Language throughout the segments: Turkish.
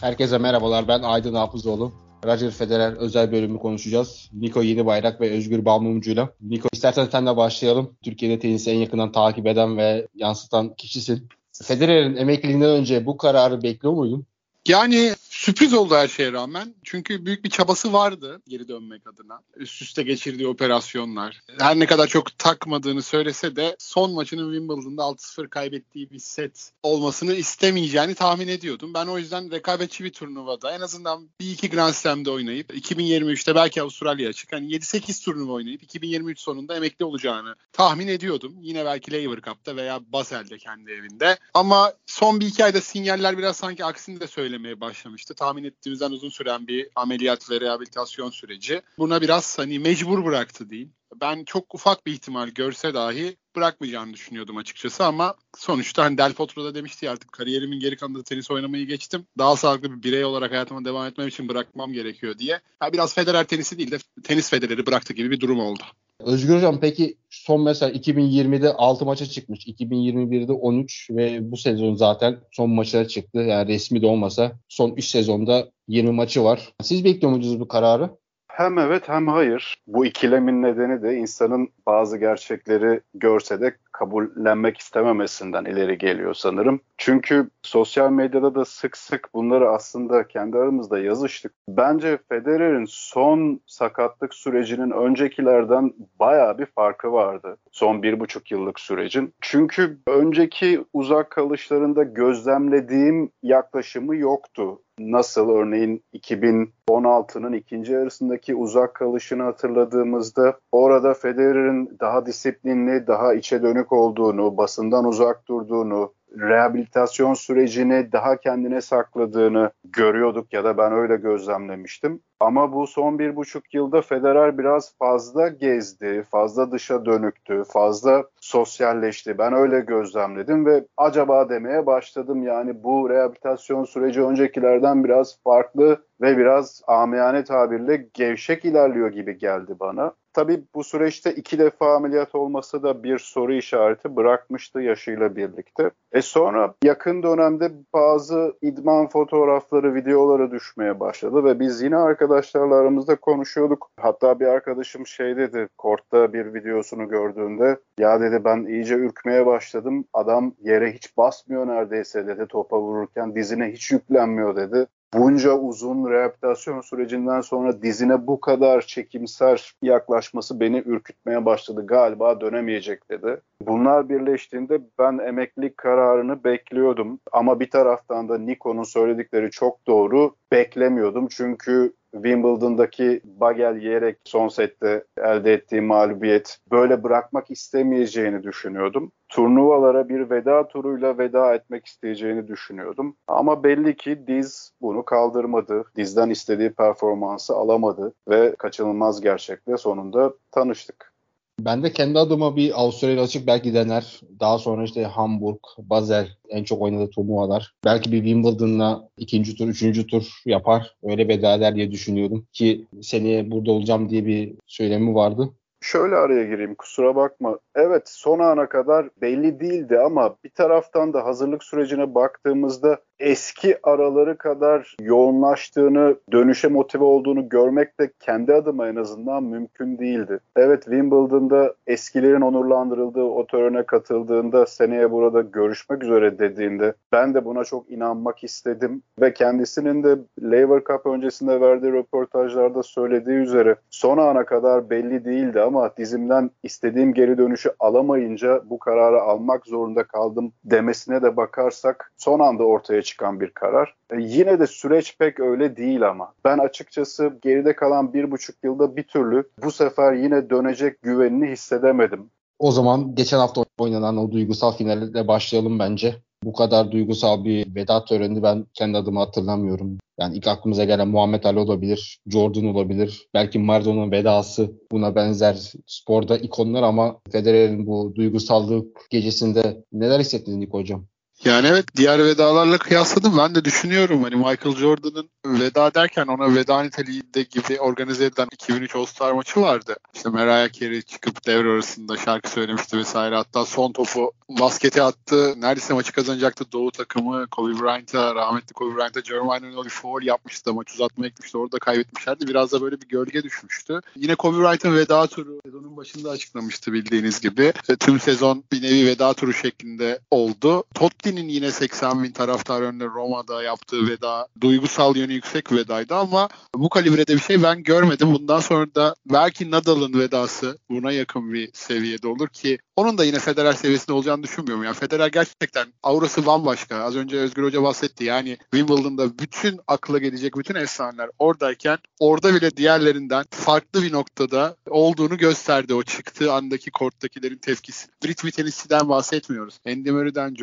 Herkese merhabalar. Ben Aydın Hafızoğlu. Roger Federer özel bölümü konuşacağız. Niko Yenibayrak ve Özgür Balmumcu'yla. Niko istersen senle başlayalım. Türkiye'de tenisi en yakından takip eden ve yansıtan kişisin. Federer'in emekliliğinden önce bu kararı bekliyor muydun? Yani sürpriz oldu her şeye rağmen. Çünkü büyük bir çabası vardı geri dönmek adına. Üst üste geçirdiği operasyonlar. Her ne kadar çok takmadığını söylese de son maçının Wimbledon'da 6-0 kaybettiği bir set olmasını istemeyeceğini tahmin ediyordum. Ben o yüzden rekabetçi bir turnuvada en azından bir iki Grand Slam'de oynayıp 2023'te belki Avustralya'ya açık. Hani 7-8 turnuva oynayıp 2023 sonunda emekli olacağını tahmin ediyordum. Yine belki Laver Cup'ta veya Basel'de kendi evinde. Ama son bir iki ayda sinyaller biraz sanki aksini de söylemeye başlamıştı tahmin ettiğimizden uzun süren bir ameliyat ve rehabilitasyon süreci. Buna biraz hani mecbur bıraktı diyeyim. Ben çok ufak bir ihtimal görse dahi bırakmayacağını düşünüyordum açıkçası ama sonuçta hani Del Potro da demişti ya artık kariyerimin geri kalanında tenis oynamayı geçtim. Daha sağlıklı bir birey olarak hayatıma devam etmem için bırakmam gerekiyor diye. Yani biraz Federer tenisi değil de tenis Federer'i bıraktı gibi bir durum oldu. Özgür Hocam peki son mesela 2020'de 6 maça çıkmış. 2021'de 13 ve bu sezon zaten son maçlara çıktı. Yani resmi de olmasa son 3 sezonda 20 maçı var. Siz bekliyor muydunuz bu kararı? Hem evet hem hayır. Bu ikilemin nedeni de insanın bazı gerçekleri görse de kabullenmek istememesinden ileri geliyor sanırım. Çünkü sosyal medyada da sık sık bunları aslında kendi aramızda yazıştık. Bence Federer'in son sakatlık sürecinin öncekilerden baya bir farkı vardı. Son bir buçuk yıllık sürecin. Çünkü önceki uzak kalışlarında gözlemlediğim yaklaşımı yoktu. Nasıl örneğin 2016'nın ikinci yarısındaki uzak kalışını hatırladığımızda orada Federer'in daha disiplinli, daha içe dönük olduğunu, basından uzak durduğunu, rehabilitasyon sürecini daha kendine sakladığını görüyorduk ya da ben öyle gözlemlemiştim. Ama bu son bir buçuk yılda Federer biraz fazla gezdi, fazla dışa dönüktü, fazla sosyalleşti. Ben öyle gözlemledim ve acaba demeye başladım. Yani bu rehabilitasyon süreci öncekilerden biraz farklı ve biraz amiyane tabirle gevşek ilerliyor gibi geldi bana. Tabii bu süreçte iki defa ameliyat olması da bir soru işareti bırakmıştı yaşıyla birlikte. E sonra yakın dönemde bazı idman fotoğrafları, videoları düşmeye başladı ve biz yine arkadaşlarla aramızda konuşuyorduk. Hatta bir arkadaşım şey dedi, kortta bir videosunu gördüğünde ya dedi ben iyice ürkmeye başladım. Adam yere hiç basmıyor neredeyse dedi topa vururken dizine hiç yüklenmiyor dedi bunca uzun rehabilitasyon sürecinden sonra dizine bu kadar çekimser yaklaşması beni ürkütmeye başladı. Galiba dönemeyecek dedi. Bunlar birleştiğinde ben emeklilik kararını bekliyordum. Ama bir taraftan da Nikon'un söyledikleri çok doğru. Beklemiyordum çünkü Wimbledon'daki Bagel yiyerek son sette elde ettiği mağlubiyet böyle bırakmak istemeyeceğini düşünüyordum. Turnuvalara bir veda turuyla veda etmek isteyeceğini düşünüyordum. Ama belli ki Diz bunu kaldırmadı. Diz'den istediği performansı alamadı ve kaçınılmaz gerçekle sonunda tanıştık. Ben de kendi adıma bir Avustralya açık belki dener. Daha sonra işte Hamburg, Basel en çok oynadığı turnuvalar. Belki bir Wimbledon'la ikinci tur, üçüncü tur yapar. Öyle veda eder diye düşünüyordum. Ki seneye burada olacağım diye bir söylemi vardı. Şöyle araya gireyim kusura bakma. Evet son ana kadar belli değildi ama bir taraftan da hazırlık sürecine baktığımızda eski araları kadar yoğunlaştığını, dönüşe motive olduğunu görmek de kendi adıma en azından mümkün değildi. Evet Wimbledon'da eskilerin onurlandırıldığı o törene katıldığında seneye burada görüşmek üzere dediğinde ben de buna çok inanmak istedim ve kendisinin de Laver Cup öncesinde verdiği röportajlarda söylediği üzere son ana kadar belli değildi ama dizimden istediğim geri dönüşü alamayınca bu kararı almak zorunda kaldım demesine de bakarsak son anda ortaya çıkan bir karar. E, yine de süreç pek öyle değil ama. Ben açıkçası geride kalan bir buçuk yılda bir türlü bu sefer yine dönecek güvenini hissedemedim. O zaman geçen hafta oynanan o duygusal finalle başlayalım bence. Bu kadar duygusal bir veda töreni ben kendi adıma hatırlamıyorum. Yani ilk aklımıza gelen Muhammed Ali olabilir, Jordan olabilir. Belki Maradona'nın vedası buna benzer sporda ikonlar ama Federer'in bu duygusallık gecesinde neler hissettiniz Niko Hocam? Yani evet diğer vedalarla kıyasladım. Ben de düşünüyorum hani Michael Jordan'ın veda derken ona veda niteliğinde gibi organize edilen 2003 All-Star maçı vardı. İşte Mariah Carey çıkıp devre arasında şarkı söylemişti vesaire. Hatta son topu baskete attı. Neredeyse maçı kazanacaktı Doğu takımı. Kobe Bryant'a, rahmetli Kobe Bryant'a Jeremiah Lin bir foul yapmıştı. Maç uzatmaya gitmişti. Orada kaybetmişlerdi. Biraz da böyle bir gölge düşmüştü. Yine Kobe Bryant'ın veda turu sezonun başında açıklamıştı bildiğiniz gibi. Tüm sezon bir nevi veda turu şeklinde oldu. Totti'nin yine 80 bin taraftar önünde Roma'da yaptığı veda duygusal yönü yüksek vedaydı ama bu kalibrede bir şey ben görmedim. Bundan sonra da belki Nadal'ın vedası buna yakın bir seviyede olur ki onun da yine Federer seviyesinde olacağını düşünmüyorum. Yani Federer gerçekten aurası bambaşka. Az önce Özgür Hoca bahsetti. Yani Wimbledon'da bütün akla gelecek bütün efsaneler oradayken orada bile diğerlerinden farklı bir noktada olduğunu gösterdi. O çıktığı andaki korttakilerin tepkisi. Brit tenisçiden bahsetmiyoruz. Andy Murray'den,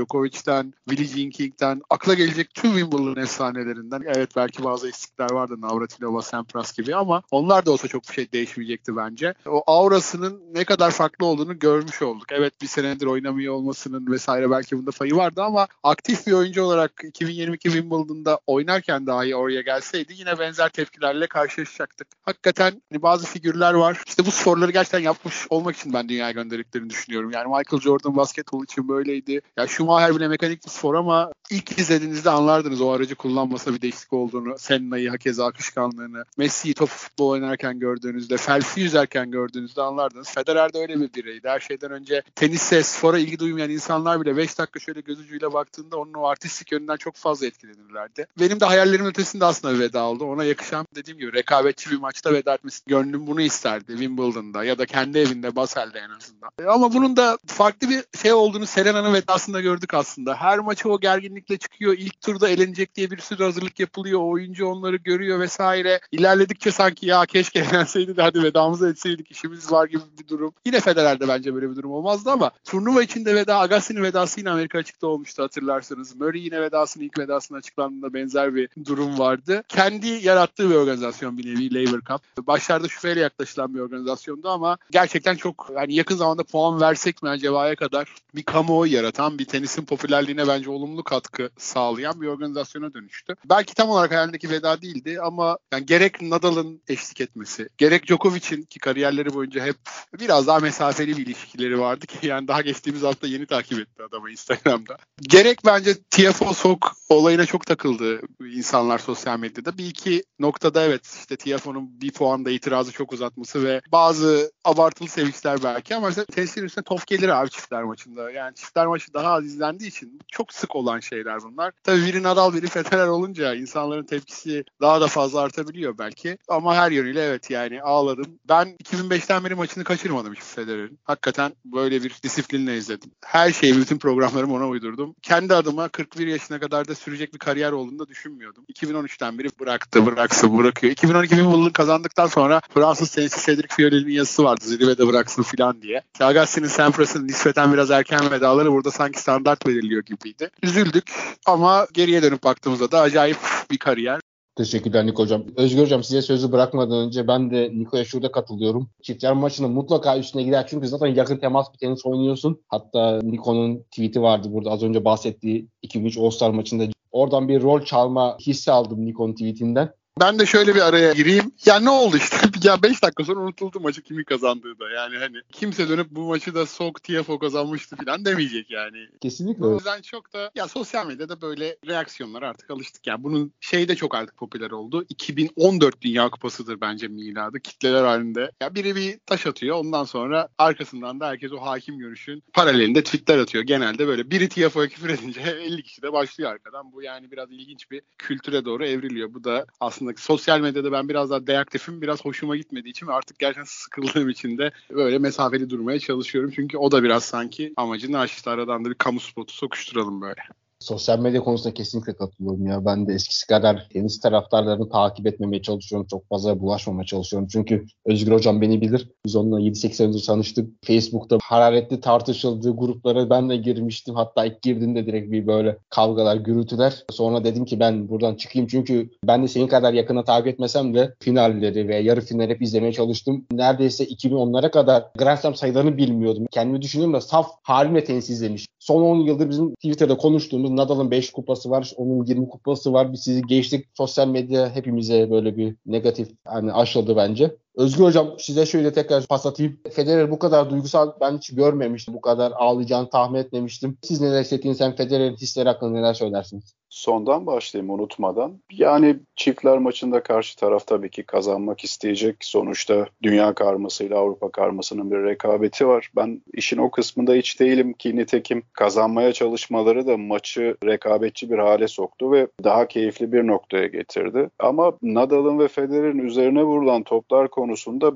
Djokovic'ten, Billie Jean King'den akla gelecek tüm Wimbledon efsanelerinden. Evet belki bazı eksikler vardı Navratilova, Sampras gibi ama onlar da olsa çok bir şey değişmeyecekti bence. O aurasının ne kadar farklı olduğunu görmüş olduk. Evet bir senedir oynamıyor olmasının vesaire belki bunda payı vardı ama aktif bir oyuncu olarak 2022 Wimbledon'da oynarken dahi oraya gelseydi yine benzer tepkilerle karşılaşacaktık. Hakikaten hani bazı figürler var. İşte bu sporları gerçekten yapmış olmak için ben dünyaya gönderdiklerini düşünüyorum. Yani Michael Jordan basketbol için böyleydi. Ya Schumacher bile mekanik bir spor ama ilk izlediğinizde anlardınız o aracı kullanmasa bir değişiklik olduğunu. Senna'yı, hakeza akışkanlığını, Messi'yi top futbol oynarken gördüğünüzde, Phelps'i yüzerken gördüğünüzde anlardınız. Federer de öyle bir bireydi. Her şeyden önce tenise, spora ilgi duymayan insanlar bile 5 dakika şöyle göz ucuyla baktığında onun o artistik yönünden çok fazla etkilenirlerdi. Benim de hayallerimin ötesinde aslında veda oldu. Ona yakışan dediğim gibi rekabetçi bir maçta veda etmesi. Gönlüm bunu isterdi Wimbledon'da ya da kendi evinde Basel'de en azından. Ama bunun da farklı bir şey olduğunu Serena'nın vedasında gördük aslında. Her maça o gerginlikle çıkıyor. İlk turda elenecek diye bir sürü hazırlık yapılıyor. O oyuncu onları görüyor vesaire. İlerledikçe sanki ya keşke elenseydi de hadi vedamızı etseydik işimiz var gibi bir durum. Yine Federer'de bence böyle bir durum olmazdı ama turnuva içinde veda Agassi'nin vedası yine Amerika açıkta olmuştu hatırlarsanız. Murray yine vedasının ilk vedasının açıklandığında benzer bir durum vardı. Kendi yarattığı bir organizasyon bir nevi Labour Cup. Başlarda şüpheyle yaklaşılan bir organizasyondu ama gerçekten çok yani yakın zamanda puan versek mi acaba'ya kadar bir kamuoyu yaratan, bir tenisin popülerliğine bence olumlu katkı sağlayan bir organizasyona dönüştü. Belki tam olarak hayalindeki veda değildi ama yani gerek Nadal'ın eşlik etmesi, gerek Djokovic'in ki kariyerleri boyunca hep biraz daha mesafeli bir ilişkileri vardı ki yani daha geçtiğimiz hafta yeni takip etti adamı Instagram'da. Gerek bence TFO Sok olayına çok takıldı insanlar sosyal medyada. Bir iki noktada evet işte TFO'nun bir puanda itirazı çok uzatması ve bazı abartılı sevinçler belki ama mesela tesisin üstüne top gelir abi çiftler maçında. Yani çiftler maçı daha az izlendiği için çok sık olan şeyler bunlar. Tabii biri Nadal biri Federer olunca insanların tepkisi daha da fazla artabiliyor belki. Ama her yönüyle evet yani ağladım. Ben 2005'ten beri maçını kaçırmadım hiç Federer'in. Hakikaten böyle bir disiplinle izledim. Her şeyi, bütün programlarımı ona uydurdum. Kendi adıma 41 yaşına kadar da sürecek bir kariyer olduğunu da düşünmüyordum. 2013'ten beri bıraktı, bıraksın, bırakıyor. 2012 Wimbledon kazandıktan sonra Fransız tenisçi Cedric Fiolet'in yazısı vardı zirvede bıraksın filan diye. Agassi'nin Sampras'ın nispeten biraz erken vedaları burada sanki standart veriliyor gibiydi. Üzüldük ama geriye dönüp baktığımızda da acayip bir kariyer. Teşekkürler Niko Hocam. Özgür Hocam size sözü bırakmadan önce ben de Niko'ya şurada katılıyorum. Çiftler maçında mutlaka üstüne gider çünkü zaten yakın temas bir tenis oynuyorsun. Hatta Niko'nun tweet'i vardı burada az önce bahsettiği 2003 All-Star maçında. Oradan bir rol çalma hissi aldım Niko'nun tweetinden. Ben de şöyle bir araya gireyim. Ya ne oldu işte? ya 5 dakika sonra unutuldu maçı kimin kazandığı da. Yani hani kimse dönüp bu maçı da Sok TFO kazanmıştı falan demeyecek yani. Kesinlikle. O yüzden çok da ya sosyal medyada böyle reaksiyonlara artık alıştık. Yani bunun şey de çok artık popüler oldu. 2014 Dünya Kupası'dır bence miladı. Kitleler halinde. Ya biri bir taş atıyor. Ondan sonra arkasından da herkes o hakim görüşün paralelinde tweetler atıyor. Genelde böyle biri TFO'ya küfür edince 50 kişi de başlıyor arkadan. Bu yani biraz ilginç bir kültüre doğru evriliyor. Bu da aslında sosyal medyada ben biraz daha deaktifim. Biraz hoşuma gitmediği için artık gerçekten sıkıldığım için de böyle mesafeli durmaya çalışıyorum. Çünkü o da biraz sanki amacını aştı. Aradan da bir kamu spotu sokuşturalım böyle. Sosyal medya konusunda kesinlikle katılıyorum ya. Ben de eskisi kadar tenis taraftarlarını takip etmemeye çalışıyorum. Çok fazla bulaşmamaya çalışıyorum. Çünkü Özgür Hocam beni bilir. Biz onunla 7-8 önce tanıştık. Facebook'ta hararetli tartışıldığı gruplara ben de girmiştim. Hatta ilk girdiğimde direkt bir böyle kavgalar, gürültüler. Sonra dedim ki ben buradan çıkayım. Çünkü ben de senin kadar yakına takip etmesem de finalleri ve yarı final hep izlemeye çalıştım. Neredeyse 2010'lara kadar Grand Slam sayılarını bilmiyordum. Kendimi düşünüyorum da saf halimle tenis izlemiş. Son 10 yıldır bizim Twitter'da konuştuğumuz Nadal'ın 5 kupası var, onun 20 kupası var. Biz sizi geçtik. Sosyal medya hepimize böyle bir negatif hani aşladı bence. Özgür Hocam size şöyle tekrar pas atayım. Federer bu kadar duygusal ben hiç görmemiştim. Bu kadar ağlayacağını tahmin etmemiştim. Siz neler hissettiğiniz hem Federer'in hisleri hakkında neler söylersiniz? Sondan başlayayım unutmadan. Yani çiftler maçında karşı taraf tabii ki kazanmak isteyecek. Sonuçta dünya karmasıyla Avrupa karmasının bir rekabeti var. Ben işin o kısmında hiç değilim ki nitekim kazanmaya çalışmaları da maçı rekabetçi bir hale soktu ve daha keyifli bir noktaya getirdi. Ama Nadal'ın ve Federer'in üzerine vurulan toplar konusunda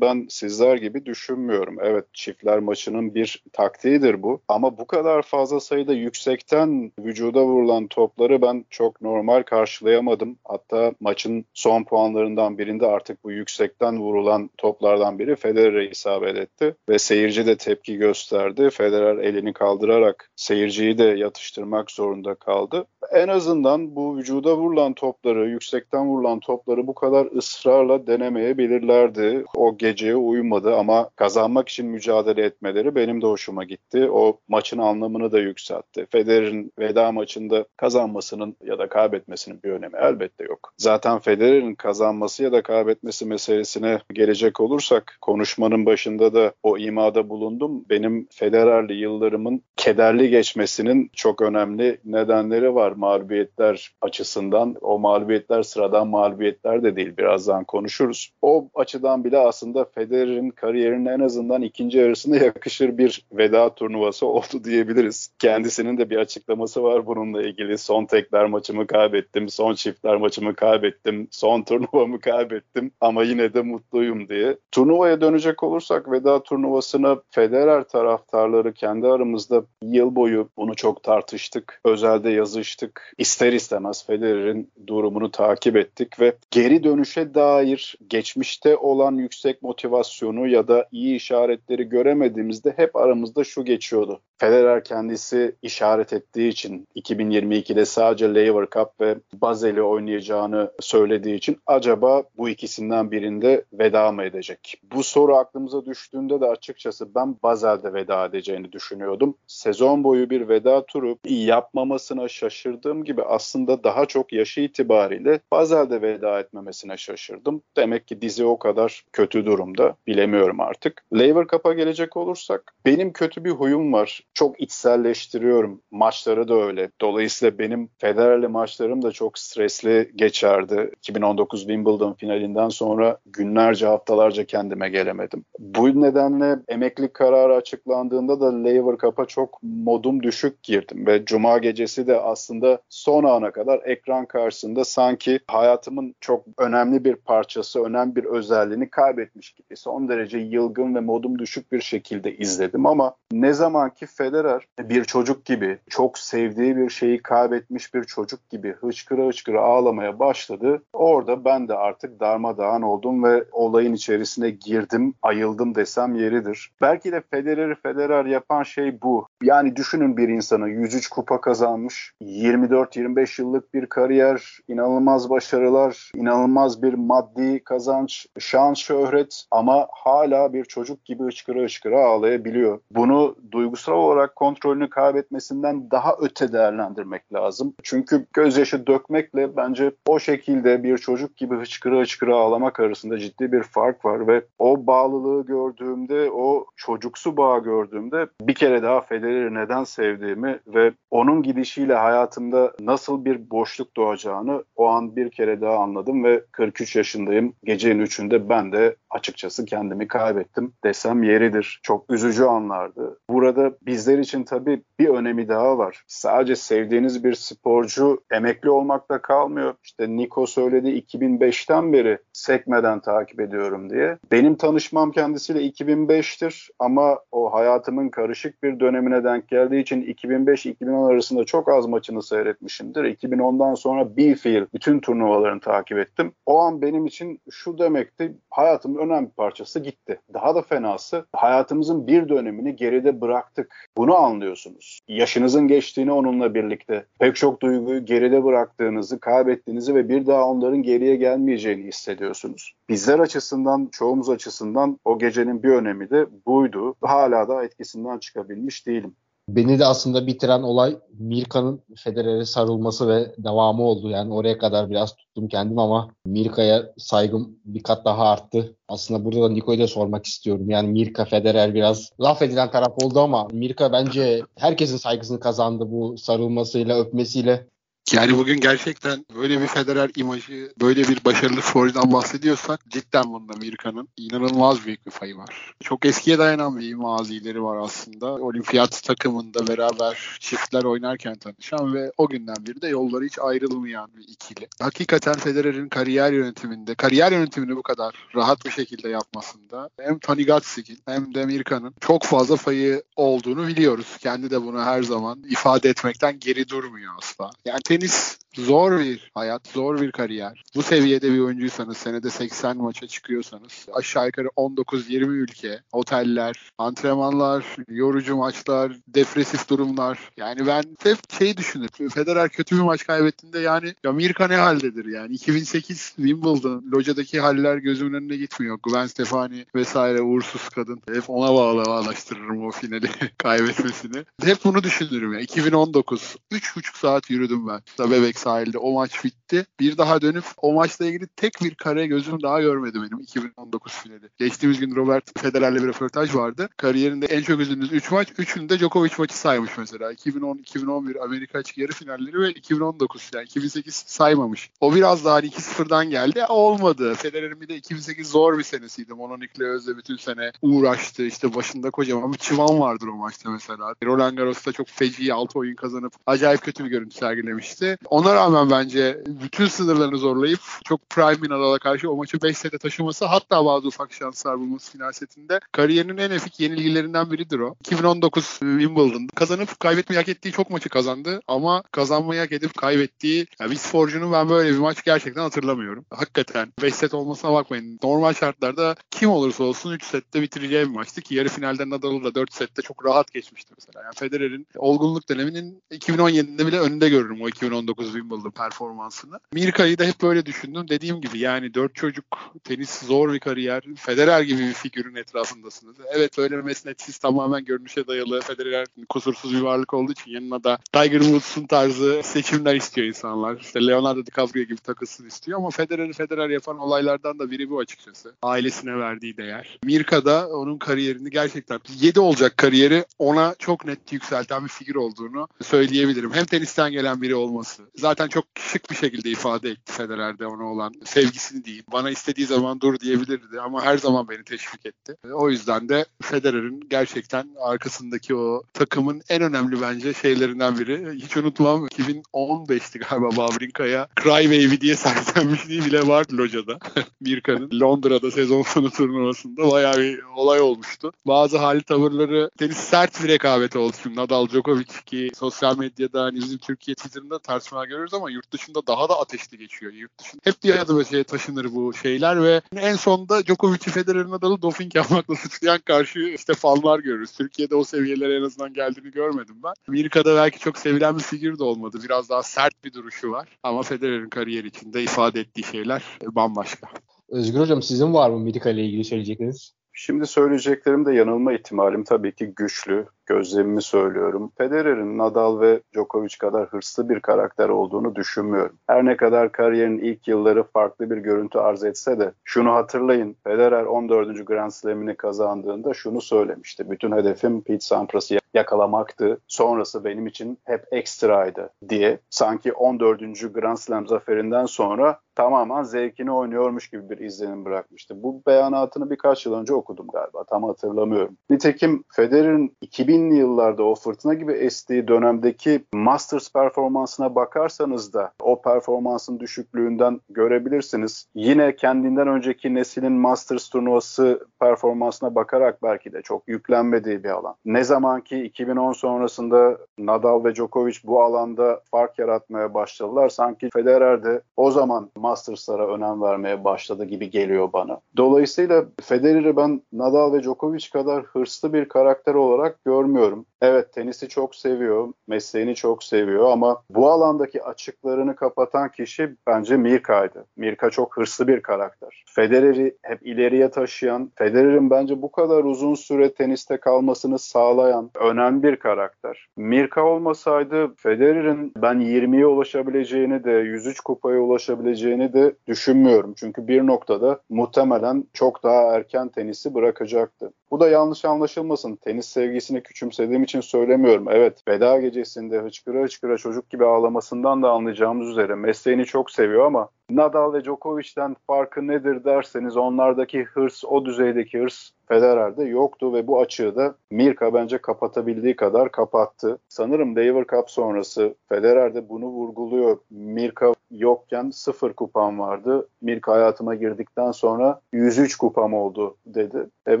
ben sizler gibi düşünmüyorum. Evet çiftler maçının bir taktiğidir bu ama bu kadar fazla sayıda yüksekten vücuda vurulan topları ben çok normal karşılayamadım. Hatta maçın son puanlarından birinde artık bu yüksekten vurulan toplardan biri Federer'e isabet etti ve seyirci de tepki gösterdi. Federer elini kaldırarak seyirciyi de yatıştırmak zorunda kaldı. En azından bu vücuda vurulan topları, yüksekten vurulan topları bu kadar ısrarla denemeyebilirlerdi. O geceye uymadı ama kazanmak için mücadele etmeleri benim de hoşuma gitti. O maçın anlamını da yükseltti. Federer'in veda maçında kazanmasının ya da kaybetmesinin bir önemi elbette yok. Zaten Federer'in kazanması ya da kaybetmesi meselesine gelecek olursak konuşmanın başında da o imada bulundum. Benim Federer'li yıllarımın kederli geçmesinin çok önemli nedenleri var mağlubiyetler açısından. O mağlubiyetler sıradan mağlubiyetler de değil. Birazdan konuşuruz. O açıdan bile aslında Federer'in kariyerinin en azından ikinci yarısına yakışır bir veda turnuvası oldu diyebiliriz. Kendisinin de bir açıklaması var bununla ilgili. Son tekler maçımı kaybettim, son çiftler maçımı kaybettim, son turnuvamı kaybettim ama yine de mutluyum diye. Turnuvaya dönecek olursak veda turnuvasına Federer taraftarları kendi aramızda yıl boyu bunu çok tartıştık. Özelde yazıştık. İster istemez Federer'in durumunu takip ettik ve geri dönüşe dair geçmişte olan yüksek motivasyonu ya da iyi işaretleri göremediğimizde hep aramızda şu geçiyordu. Federer kendisi işaret ettiği için 2022'de sadece Lever Cup ve Basel'i oynayacağını söylediği için acaba bu ikisinden birinde veda mı edecek? Bu soru aklımıza düştüğünde de açıkçası ben Basel'de veda edeceğini düşünüyordum. Sezon boyu bir veda turu yapmamasına şaşırdığım gibi aslında daha çok yaşı itibariyle Basel'de veda etmemesine şaşırdım. Demek ki dizi o kadar kötü durumda. Bilemiyorum artık. Lever Cup'a gelecek olursak benim kötü bir huyum var. Çok içselleştiriyorum. Maçları da öyle. Dolayısıyla benim Federer'le maçlarım da çok stresli geçerdi. 2019 Wimbledon finalinden sonra günlerce haftalarca kendime gelemedim. Bu nedenle emeklilik kararı açıklandığında da Lever Cup'a çok modum düşük girdim ve cuma gecesi de aslında son ana kadar ekran karşısında sanki hayatımın çok önemli bir parçası, önemli bir özelliğini kaybetmiş gibi son derece yılgın ve modum düşük bir şekilde izledim ama ne zaman ki Federer bir çocuk gibi çok sevdiği bir şeyi kaybetmiş bir çocuk gibi hıçkıra hıçkıra ağlamaya başladı. Orada ben de artık darmadağın oldum ve olayın içerisine girdim, ayıldım desem yeridir. Belki de Federer'i Federer yapan şey bu. Yani düşünün bir insanı 103 kupa kazanmış, 24-25 yıllık bir kariyer, inanılmaz başarılar, inanılmaz bir maddi kazanç, şan, şöhret ama hala bir çocuk gibi hıçkıra hıçkıra ağlayabiliyor. Bunu duygusal olarak kontrolünü kaybetmesinden daha öte değerlendirmek lazım. Çünkü gözyaşı dökmekle bence o şekilde bir çocuk gibi hıçkıra hıçkıra ağlamak arasında ciddi bir fark var ve o bağlılığı gördüğümde, o çocuksu bağı gördüğümde bir kere daha Federer'i neden sevdiğimi ve onun gidişiyle hayatımda nasıl bir boşluk doğacağını o an bir kere daha anladım ve 43 yaşındayım. Gecenin üçünde ben de açıkçası kendimi kaybettim desem yeridir. Çok üzücü anlardı. Burada bizler için tabii bir önemi daha var. Sadece sevdiğiniz bir sporcu emekli olmakta kalmıyor. İşte Niko söyledi 2005'ten beri sekmeden takip ediyorum diye. Benim tanışmam kendisiyle 2005'tir ama o hayatımın karışık bir dönemine denk geldiği için 2005-2010 arasında çok az maçını seyretmişimdir. 2010'dan sonra bir fiil bütün turnuvalarını takip ettim. O an benim için şu demekti hayatımın önemli parçası gitti. Daha da fenası hayatımızın bir dönemini geride bıraktık. Bunu anlıyorsunuz. Yaşınızın geçtiğini onunla birlikte pek çok duyguyu geride bıraktığınızı, kaybettiğinizi ve bir daha onların geriye gelmeyeceğini hissediyorsunuz. Bizler açısından, çoğumuz açısından o gecenin bir önemi de buydu. Hala da etkisinden çıkabilmiş değilim. Beni de aslında bitiren olay Mirka'nın Federer'e sarılması ve devamı oldu. Yani oraya kadar biraz tuttum kendim ama Mirka'ya saygım bir kat daha arttı. Aslında burada da Niko'yu da sormak istiyorum. Yani Mirka Federer biraz laf edilen taraf oldu ama Mirka bence herkesin saygısını kazandı bu sarılmasıyla, öpmesiyle. Yani bugün gerçekten böyle bir Federer imajı, böyle bir başarılı sporcudan bahsediyorsak cidden bunda Amerika'nın inanılmaz büyük bir payı var. Çok eskiye dayanan bir mazileri var aslında. Olimpiyat takımında beraber çiftler oynarken tanışan ve o günden beri de yolları hiç ayrılmayan bir ikili. Hakikaten Federer'in kariyer yönetiminde, kariyer yönetimini bu kadar rahat bir şekilde yapmasında hem Tanigatsik'in hem de Amerika'nın çok fazla payı olduğunu biliyoruz. Kendi de bunu her zaman ifade etmekten geri durmuyor asla. Yani tenis zor bir hayat, zor bir kariyer. Bu seviyede bir oyuncuysanız, senede 80 maça çıkıyorsanız, aşağı yukarı 19-20 ülke, oteller, antrenmanlar, yorucu maçlar, depresif durumlar. Yani ben hep şey düşünürüm. Federer kötü bir maç kaybettiğinde yani Amerika ne haldedir yani. 2008 Wimbledon, locadaki haller gözümün önüne gitmiyor. Gwen Stefani vesaire uğursuz kadın. Hep ona bağlı bağlaştırırım o finali kaybetmesini. Hep bunu düşünürüm ya. 2019, 3,5 saat yürüdüm ben. Da bebek sahilde o maç bitti. Bir daha dönüp o maçla ilgili tek bir kare gözüm daha görmedi benim 2019 finali. Geçtiğimiz gün Robert Federer'le bir röportaj vardı. Kariyerinde en çok üzüldüğünüz 3 maç. Üçünü de Djokovic maçı saymış mesela. 2010-2011 Amerika açık yarı finalleri ve 2019 yani 2008 saymamış. O biraz daha 2-0'dan hani geldi. Olmadı. Federer'in bir de 2008 zor bir senesiydi. Mononik'le Özde bütün sene uğraştı. İşte başında kocaman bir çıvan vardır o maçta mesela. Roland Garros'ta çok feci 6 oyun kazanıp acayip kötü bir görüntü sergilemişti. Ona rağmen bence bütün sınırlarını zorlayıp çok prime bir Nadal'a karşı o maçı 5 sete taşıması hatta bazı ufak şanslar bulması final setinde kariyerinin en efik yenilgilerinden biridir o. 2019 Wimbledon kazanıp kaybetmeyi hak ettiği çok maçı kazandı ama kazanmayı hak edip kaybettiği yani bir sporcunun ben böyle bir maç gerçekten hatırlamıyorum. Hakikaten 5 set olmasına bakmayın. Normal şartlarda kim olursa olsun 3 sette bitireceği bir maçtı ki yarı finalde Nadal'ı da 4 sette çok rahat geçmişti mesela. Yani Federer'in olgunluk döneminin 2017'de bile önünde görürüm o 2019 Wimbledon performansını. Mirka'yı da hep böyle düşündüm. Dediğim gibi yani dört çocuk, tenis zor bir kariyer. Federer gibi bir figürün etrafındasınız. Evet söylemesine siz tamamen görünüşe dayalı. Federer kusursuz bir varlık olduğu için yanına da Tiger Woods'un tarzı seçimler istiyor insanlar. İşte Leonardo DiCaprio gibi takılsın istiyor ama Federer'i Federer yapan olaylardan da biri bu açıkçası. Ailesine verdiği değer. Mirka da onun kariyerini gerçekten 7 olacak kariyeri ona çok net yükselten bir figür olduğunu söyleyebilirim. Hem tenisten gelen biri olması. Zaten çok şık bir şekilde ifade etti Federer'de ona olan sevgisini diyeyim. Bana istediği zaman dur diyebilirdi ama her zaman beni teşvik etti. O yüzden de Federer'in gerçekten arkasındaki o takımın en önemli bence şeylerinden biri. Hiç unutmam 2015'ti galiba Wawrinka'ya Cry diye sahiplenmişliği bile vardı locada. Mirka'nın Londra'da sezon sonu turnuvasında bayağı bir olay olmuştu. Bazı hali tavırları tenis sert bir rekabet. Şimdi Nadal Djokovic ki sosyal medyada hani bizim Türkiye Twitter'ında tartışmalar görüyoruz ama yurt dışında daha da ateşli geçiyor. Yurt dışında hep bir adım öteye taşınır bu şeyler ve en sonunda Djokovic'i Federer'in adalı doping yapmakla suçlayan karşı işte fanlar görürüz. Türkiye'de o seviyelere en azından geldiğini görmedim ben. Amerika'da belki çok sevilen bir figür de olmadı. Biraz daha sert bir duruşu var. Ama Federer'in kariyer içinde ifade ettiği şeyler bambaşka. Özgür Hocam sizin var mı Mirka ile ilgili söyleyecekleriniz? Şimdi söyleyeceklerim de yanılma ihtimalim tabii ki güçlü gözlemimi söylüyorum. Federer'in Nadal ve Djokovic kadar hırslı bir karakter olduğunu düşünmüyorum. Her ne kadar kariyerin ilk yılları farklı bir görüntü arz etse de şunu hatırlayın. Federer 14. Grand Slam'ini kazandığında şunu söylemişti. Bütün hedefim Pete Sampras'ı yakalamaktı. Sonrası benim için hep ekstraydı diye. Sanki 14. Grand Slam zaferinden sonra tamamen zevkini oynuyormuş gibi bir izlenim bırakmıştı. Bu beyanatını birkaç yıl önce okudum galiba. Tam hatırlamıyorum. Nitekim Federer'in 2000 2000'li yıllarda o fırtına gibi estiği dönemdeki Masters performansına bakarsanız da o performansın düşüklüğünden görebilirsiniz. Yine kendinden önceki neslin Masters turnuvası performansına bakarak belki de çok yüklenmediği bir alan. Ne zaman ki 2010 sonrasında Nadal ve Djokovic bu alanda fark yaratmaya başladılar. Sanki Federer de o zaman Masters'lara önem vermeye başladı gibi geliyor bana. Dolayısıyla Federer'i ben Nadal ve Djokovic kadar hırslı bir karakter olarak görmüyorum. Evet tenisi çok seviyor, mesleğini çok seviyor ama bu alandaki açıklarını kapatan kişi bence Mirka'ydı. Mirka çok hırslı bir karakter. Federer'i hep ileriye taşıyan, Federer'in bence bu kadar uzun süre teniste kalmasını sağlayan önemli bir karakter. Mirka olmasaydı Federer'in ben 20'ye ulaşabileceğini de 103 kupaya ulaşabileceğini de düşünmüyorum. Çünkü bir noktada muhtemelen çok daha erken tenisi bırakacaktı. Bu da yanlış anlaşılmasın. Tenis sevgisini küçümsediğim için söylemiyorum. Evet veda gecesinde hıçkıra hıçkıra çocuk gibi ağlamasından da anlayacağımız üzere mesleğini çok seviyor ama Nadal ve Djokovic'ten farkı nedir derseniz onlardaki hırs, o düzeydeki hırs Federer'de yoktu ve bu açığı da Mirka bence kapatabildiği kadar kapattı. Sanırım Lever Cup sonrası Federer de bunu vurguluyor. Mirka yokken sıfır kupam vardı. Mirka hayatıma girdikten sonra 103 kupam oldu dedi. E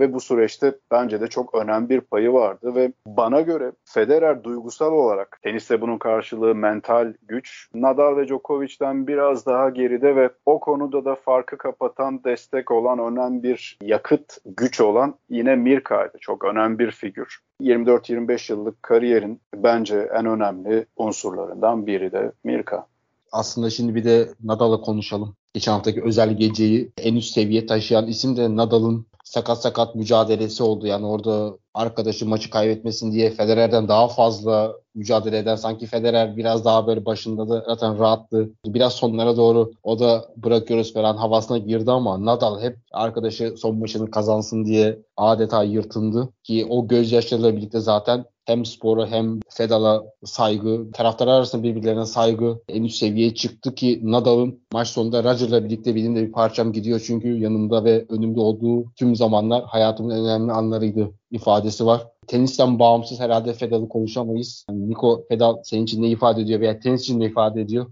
ve bu süreçte bence de çok önemli bir payı vardı ve bana göre Federer duygusal olarak teniste bunun karşılığı mental güç. Nadal ve Djokovic'ten biraz daha geride ve o konuda da farkı kapatan destek olan önemli bir yakıt güç olan yine Mirka'ydı. Çok önemli bir figür. 24-25 yıllık kariyerin bence en önemli unsurlarından biri de Mirka. Aslında şimdi bir de Nadal'ı konuşalım. Geçen haftaki özel geceyi en üst seviye taşıyan isim de Nadal'ın sakat sakat mücadelesi oldu. Yani orada arkadaşı maçı kaybetmesin diye Federer'den daha fazla mücadele eden sanki Federer biraz daha böyle başında da zaten rahattı. Biraz sonlara doğru o da bırakıyoruz falan havasına girdi ama Nadal hep arkadaşı son maçını kazansın diye adeta yırtındı ki o gözyaşlarıyla birlikte zaten hem spora hem Fedal'a saygı, taraftar arasında birbirlerine saygı en üst seviyeye çıktı ki Nadal'ın maç sonunda Roger'la birlikte benim de bir parçam gidiyor çünkü yanımda ve önümde olduğu tüm zamanlar hayatımın önemli anlarıydı ifadesi var. Tenisten bağımsız herhalde Fedal'ı konuşamayız. Niko Fedal senin için ne ifade ediyor veya tenis için ne ifade ediyor?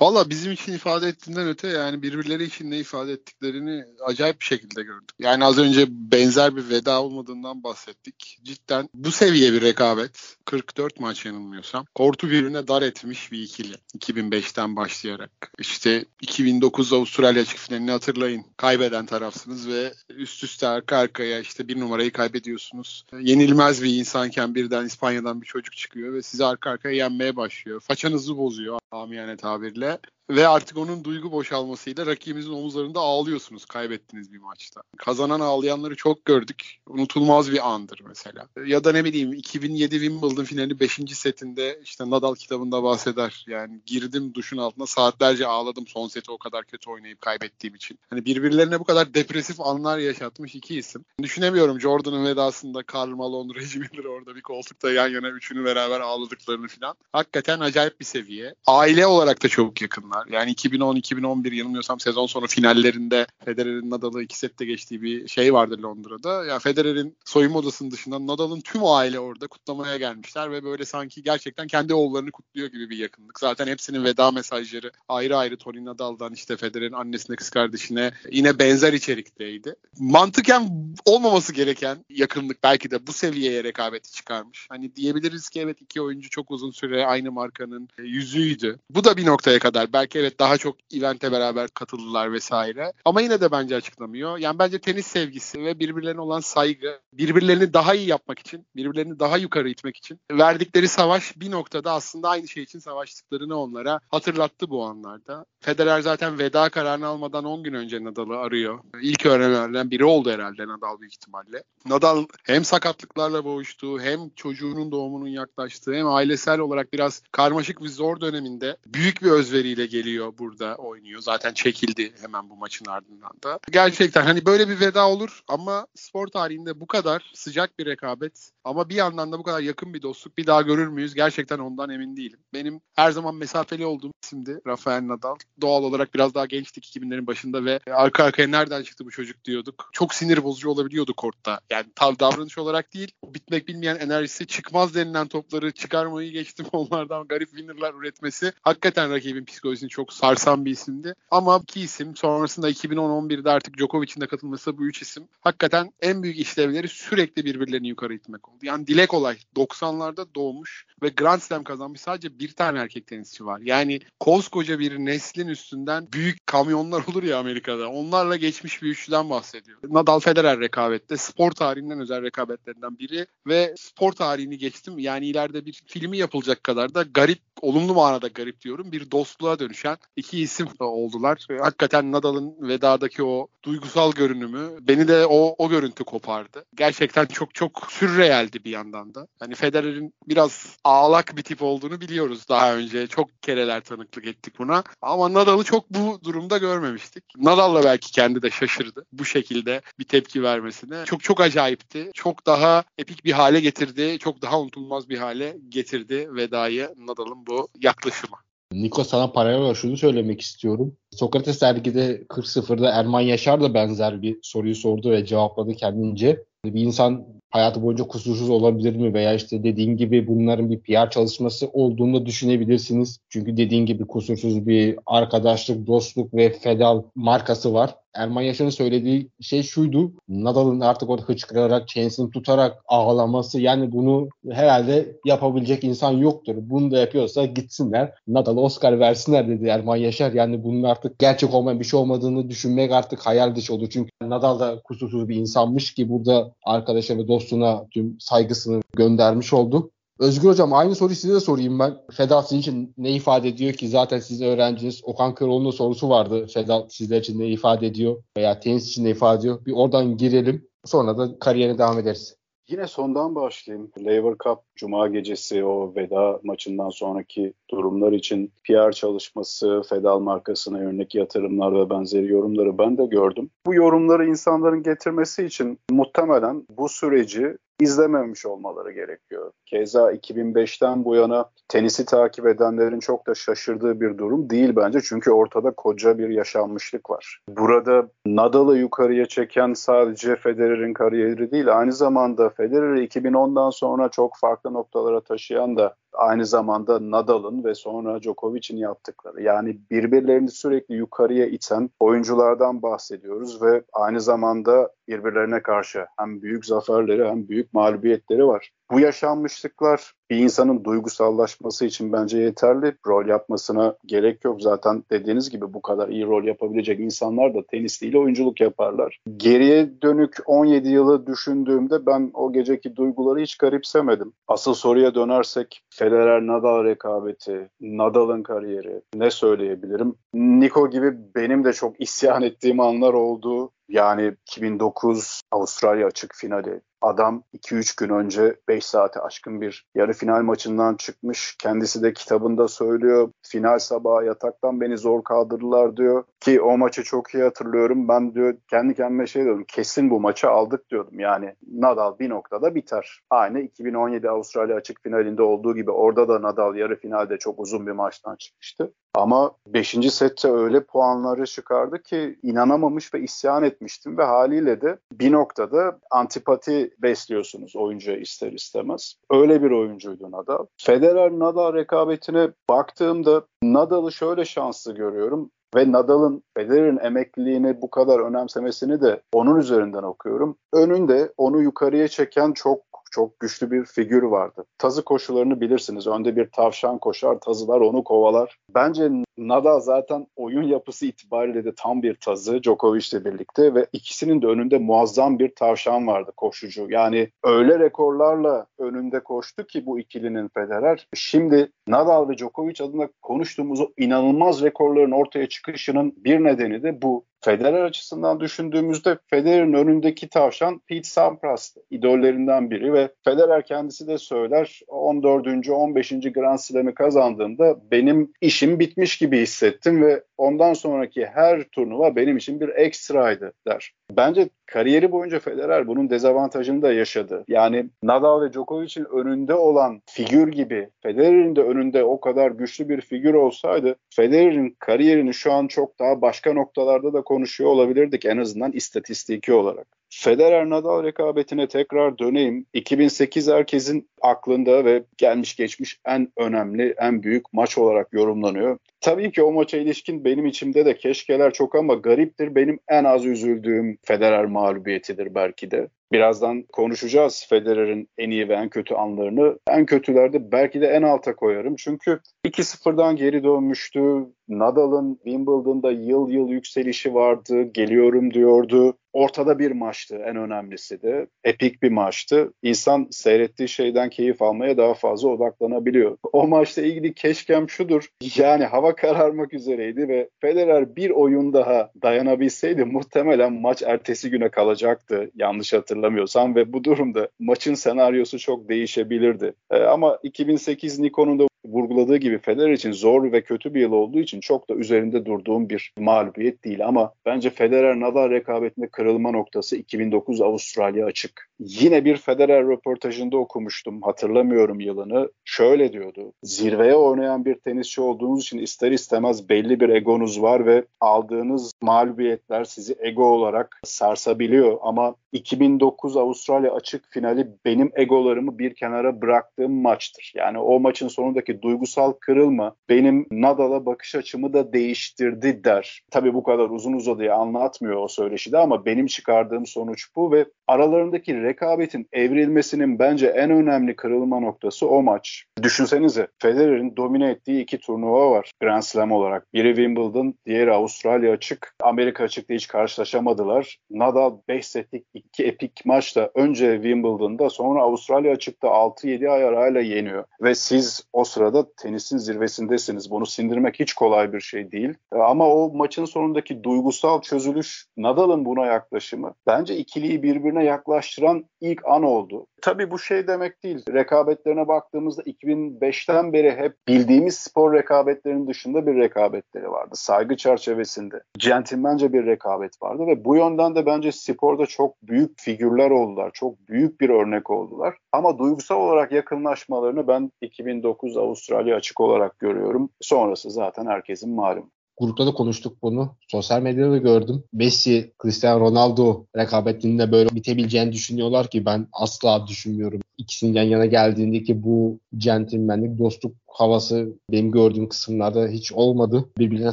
Valla bizim için ifade ettiğinden öte yani birbirleri için ne ifade ettiklerini acayip bir şekilde gördük. Yani az önce benzer bir veda olmadığından bahsettik. Cidden bu seviye bir rekabet. 44 maç yanılmıyorsam. Kortu birbirine dar etmiş bir ikili. 2005'ten başlayarak. İşte 2009 Avustralya açık finalini hatırlayın. Kaybeden tarafsınız ve üst üste arka arkaya işte bir numarayı kaybediyorsunuz. Yenilmez bir insanken birden İspanya'dan bir çocuk çıkıyor ve sizi arka arkaya yenmeye başlıyor. Façanızı bozuyor amiyane tabirle that. Ve artık onun duygu boşalmasıyla rakibimizin omuzlarında ağlıyorsunuz kaybettiniz bir maçta. Kazanan ağlayanları çok gördük. Unutulmaz bir andır mesela. Ya da ne bileyim 2007 Wimbledon finali 5. setinde işte Nadal kitabında bahseder. Yani girdim duşun altına saatlerce ağladım son seti o kadar kötü oynayıp kaybettiğim için. Hani birbirlerine bu kadar depresif anlar yaşatmış iki isim. Düşünemiyorum Jordan'ın vedasında Karl Malone, Reggie Miller orada bir koltukta yan yana üçünü beraber ağladıklarını falan. Hakikaten acayip bir seviye. Aile olarak da çok yakınlar takımlar. Yani 2010-2011 yanılmıyorsam sezon sonu finallerinde Federer'in Nadal'ı iki sette geçtiği bir şey vardı Londra'da. Ya Federer'in soyunma odasının dışında Nadal'ın tüm aile orada kutlamaya gelmişler ve böyle sanki gerçekten kendi oğullarını kutluyor gibi bir yakınlık. Zaten hepsinin veda mesajları ayrı ayrı Tony Nadal'dan işte Federer'in annesine kız kardeşine yine benzer içerikteydi. Mantıken olmaması gereken yakınlık belki de bu seviyeye rekabeti çıkarmış. Hani diyebiliriz ki evet iki oyuncu çok uzun süre aynı markanın yüzüydü. Bu da bir noktaya kadar belki belki evet daha çok evente beraber katıldılar vesaire. Ama yine de bence açıklamıyor. Yani bence tenis sevgisi ve birbirlerine olan saygı, birbirlerini daha iyi yapmak için, birbirlerini daha yukarı itmek için verdikleri savaş bir noktada aslında aynı şey için savaştıklarını onlara hatırlattı bu anlarda. Federer zaten veda kararını almadan 10 gün önce Nadal'ı arıyor. İlk öğrenenlerden biri oldu herhalde Nadal büyük ihtimalle. Nadal hem sakatlıklarla boğuştuğu hem çocuğunun doğumunun yaklaştığı hem ailesel olarak biraz karmaşık bir zor döneminde büyük bir özveriyle geliyor burada oynuyor. Zaten çekildi hemen bu maçın ardından da. Gerçekten hani böyle bir veda olur ama spor tarihinde bu kadar sıcak bir rekabet ama bir yandan da bu kadar yakın bir dostluk bir daha görür müyüz? Gerçekten ondan emin değilim. Benim her zaman mesafeli olduğum isimdi Rafael Nadal. Doğal olarak biraz daha gençtik 2000'lerin başında ve arka arkaya nereden çıktı bu çocuk diyorduk. Çok sinir bozucu olabiliyordu kortta. Yani tav davranış olarak değil, o bitmek bilmeyen enerjisi çıkmaz denilen topları çıkarmayı geçtim onlardan garip winnerlar üretmesi hakikaten rakibin psikolojisini herkesin çok sarsan bir isimdi. Ama iki isim sonrasında 2010-11'de artık Djokovic'in de katılması bu üç isim hakikaten en büyük işlevleri sürekli birbirlerini yukarı itmek oldu. Yani dile kolay 90'larda doğmuş ve Grand Slam kazanmış sadece bir tane erkek tenisçi var. Yani koskoca bir neslin üstünden büyük kamyonlar olur ya Amerika'da. Onlarla geçmiş bir üçlüden bahsediyor. Nadal Federer rekabette spor tarihinden özel rekabetlerinden biri ve spor tarihini geçtim. Yani ileride bir filmi yapılacak kadar da garip, olumlu manada garip diyorum. Bir dostluğa dönüşen iki isim oldular. Hakikaten Nadal'ın vedadaki o duygusal görünümü beni de o, o görüntü kopardı. Gerçekten çok çok sürrealdi bir yandan da. Hani Federer'in biraz ağlak bir tip olduğunu biliyoruz daha önce. Çok kereler tanıklık ettik buna. Ama Nadal'ı çok bu durumda görmemiştik. Nadal'la belki kendi de şaşırdı bu şekilde bir tepki vermesine. Çok çok acayipti. Çok daha epik bir hale getirdi. Çok daha unutulmaz bir hale getirdi vedayı Nadal'ın bu yaklaşımı. Niko sana paralel şunu söylemek istiyorum. Sokrates dergide 40-0'da Erman Yaşar da benzer bir soruyu sordu ve cevapladı kendince. Bir insan hayatı boyunca kusursuz olabilir mi veya işte dediğin gibi bunların bir PR çalışması olduğunu düşünebilirsiniz. Çünkü dediğin gibi kusursuz bir arkadaşlık, dostluk ve fedal markası var. Erman Yaşar'ın söylediği şey şuydu. Nadal'ın artık orada hıçkırarak, çenesini tutarak ağlaması yani bunu herhalde yapabilecek insan yoktur. Bunu da yapıyorsa gitsinler. Nadal Oscar versinler dedi Erman Yaşar. Yani bunun artık gerçek olmayan bir şey olmadığını düşünmek artık hayal dışı olur. Çünkü Nadal da kusursuz bir insanmış ki burada arkadaşa ve dostuna tüm saygısını göndermiş oldu. Özgür Hocam aynı soruyu size de sorayım ben. Feda sizin için ne ifade ediyor ki zaten siz öğrenciniz. Okan Köroğlu'nun sorusu vardı. Feda sizler için ne ifade ediyor veya tenis için ne ifade ediyor. Bir oradan girelim. Sonra da kariyerine devam ederiz. Yine sondan başlayayım. Lever Cup Cuma gecesi o veda maçından sonraki durumlar için PR çalışması, Fedal markasına yönelik yatırımlar ve benzeri yorumları ben de gördüm. Bu yorumları insanların getirmesi için muhtemelen bu süreci izlememiş olmaları gerekiyor. Keza 2005'ten bu yana tenisi takip edenlerin çok da şaşırdığı bir durum değil bence. Çünkü ortada koca bir yaşanmışlık var. Burada Nadal'ı yukarıya çeken sadece Federer'in kariyeri değil, aynı zamanda Federer'i 2010'dan sonra çok farklı noktalara taşıyan da aynı zamanda Nadal'ın ve sonra Djokovic'in yaptıkları. Yani birbirlerini sürekli yukarıya iten oyunculardan bahsediyoruz ve aynı zamanda birbirlerine karşı hem büyük zaferleri hem büyük mağlubiyetleri var. Bu yaşanmışlıklar bir insanın duygusallaşması için bence yeterli. Rol yapmasına gerek yok. Zaten dediğiniz gibi bu kadar iyi rol yapabilecek insanlar da tenis değil oyunculuk yaparlar. Geriye dönük 17 yılı düşündüğümde ben o geceki duyguları hiç garipsemedim. Asıl soruya dönersek Federer-Nadal rekabeti, Nadal'ın kariyeri ne söyleyebilirim? Niko gibi benim de çok isyan ettiğim anlar oldu. Yani 2009 Avustralya açık finali, Adam 2-3 gün önce 5 saate aşkın bir yarı final maçından çıkmış. Kendisi de kitabında söylüyor. Final sabahı yataktan beni zor kaldırdılar diyor. Ki o maçı çok iyi hatırlıyorum. Ben diyor kendi kendime şey diyordum. Kesin bu maçı aldık diyordum. Yani Nadal bir noktada biter. Aynı 2017 Avustralya açık finalinde olduğu gibi orada da Nadal yarı finalde çok uzun bir maçtan çıkmıştı. Ama 5. sette öyle puanları çıkardı ki inanamamış ve isyan etmiştim ve haliyle de bir noktada antipati besliyorsunuz oyuncuya ister istemez. Öyle bir oyuncuydu Nadal. Federer-Nadal rekabetine baktığımda Nadal'ı şöyle şanslı görüyorum ve Nadal'ın Federer'in emekliliğini bu kadar önemsemesini de onun üzerinden okuyorum. Önünde onu yukarıya çeken çok çok güçlü bir figür vardı. Tazı koşularını bilirsiniz. Önde bir tavşan koşar, tazılar onu kovalar. Bence Nadal zaten oyun yapısı itibariyle de tam bir tazı Djokovic'le birlikte ve ikisinin de önünde muazzam bir tavşan vardı koşucu. Yani öyle rekorlarla önünde koştu ki bu ikilinin Federer. Şimdi Nadal ve Djokovic adına konuştuğumuz o inanılmaz rekorların ortaya çıkışının bir nedeni de bu. Federer açısından düşündüğümüzde Federer'in önündeki tavşan Pete Sampras'tı. idollerinden biri ve Federer kendisi de söyler 14. 15. Grand Slam'i kazandığımda benim işim bitmiş gibi hissettim ve ondan sonraki her turnuva benim için bir ekstraydı der. Bence kariyeri boyunca Federer bunun dezavantajını da yaşadı. Yani Nadal ve Djokovic'in önünde olan figür gibi Federer'in de önünde o kadar güçlü bir figür olsaydı Federer'in kariyerini şu an çok daha başka noktalarda da konuşuyor olabilirdik en azından istatistiki olarak. Federer-Nadal rekabetine tekrar döneyim. 2008 herkesin aklında ve gelmiş geçmiş en önemli, en büyük maç olarak yorumlanıyor. Tabii ki o maça ilişkin benim içimde de keşkeler çok ama gariptir. Benim en az üzüldüğüm Federer mağlubiyetidir belki de. Birazdan konuşacağız Federer'in en iyi ve en kötü anlarını. En kötülerde belki de en alta koyarım. Çünkü 2-0'dan geri dönmüştü. Nadal'ın Wimbledon'da yıl yıl yükselişi vardı. Geliyorum diyordu. Ortada bir maçtı en önemlisi de. Epik bir maçtı. İnsan seyrettiği şeyden keyif almaya daha fazla odaklanabiliyor. O maçla ilgili keşkem şudur. Yani hava kararmak üzereydi ve Federer bir oyun daha dayanabilseydi muhtemelen maç ertesi güne kalacaktı. Yanlış hatırlamıyorsam ve bu durumda maçın senaryosu çok değişebilirdi. Ee, ama 2008 Nikon'un da vurguladığı gibi Federer için zor ve kötü bir yıl olduğu için çok da üzerinde durduğum bir mağlubiyet değil ama bence Federer Nadal rekabetinde kırılma noktası 2009 Avustralya açık. Yine bir Federer röportajında okumuştum hatırlamıyorum yılını. Şöyle diyordu. Zirveye oynayan bir tenisçi olduğunuz için ister istemez belli bir egonuz var ve aldığınız mağlubiyetler sizi ego olarak sarsabiliyor ama 2009 Avustralya açık finali benim egolarımı bir kenara bıraktığım maçtır. Yani o maçın sonundaki duygusal kırılma benim Nadal'a bakış açımı da değiştirdi der. Tabii bu kadar uzun uzadıya anlatmıyor o söyleşide ama benim çıkardığım sonuç bu ve aralarındaki rekabetin evrilmesinin bence en önemli kırılma noktası o maç. Düşünsenize Federer'in domine ettiği iki turnuva var Grand Slam olarak. Biri Wimbledon, diğeri Avustralya açık. Amerika açıkta hiç karşılaşamadılar. Nadal 5 setlik iki epik maçta önce Wimbledon'da sonra Avustralya açıkta 6-7 ay arayla yeniyor. Ve siz o sırada tenisin zirvesindesiniz. Bunu sindirmek hiç kolay bir şey değil. Ama o maçın sonundaki duygusal çözülüş Nadal'ın buna yaklaşımı bence ikiliyi birbirine yaklaştıran ilk an oldu. Tabii bu şey demek değil. Rekabetlerine baktığımızda 2005'ten beri hep bildiğimiz spor rekabetlerinin dışında bir rekabetleri vardı. Saygı çerçevesinde. Centilmence bir rekabet vardı ve bu yönden de bence sporda çok büyük figürler oldular. Çok büyük bir örnek oldular. Ama duygusal olarak yakınlaşmalarını ben 2009 Avustralya açık olarak görüyorum. Sonrası zaten herkesin malum. Grupta da konuştuk bunu. Sosyal medyada da gördüm. Messi, Cristiano Ronaldo rekabetinde böyle bitebileceğini düşünüyorlar ki ben asla düşünmüyorum. İkisinin yan yana geldiğindeki bu centilmenlik, dostluk havası benim gördüğüm kısımlarda hiç olmadı. Birbirine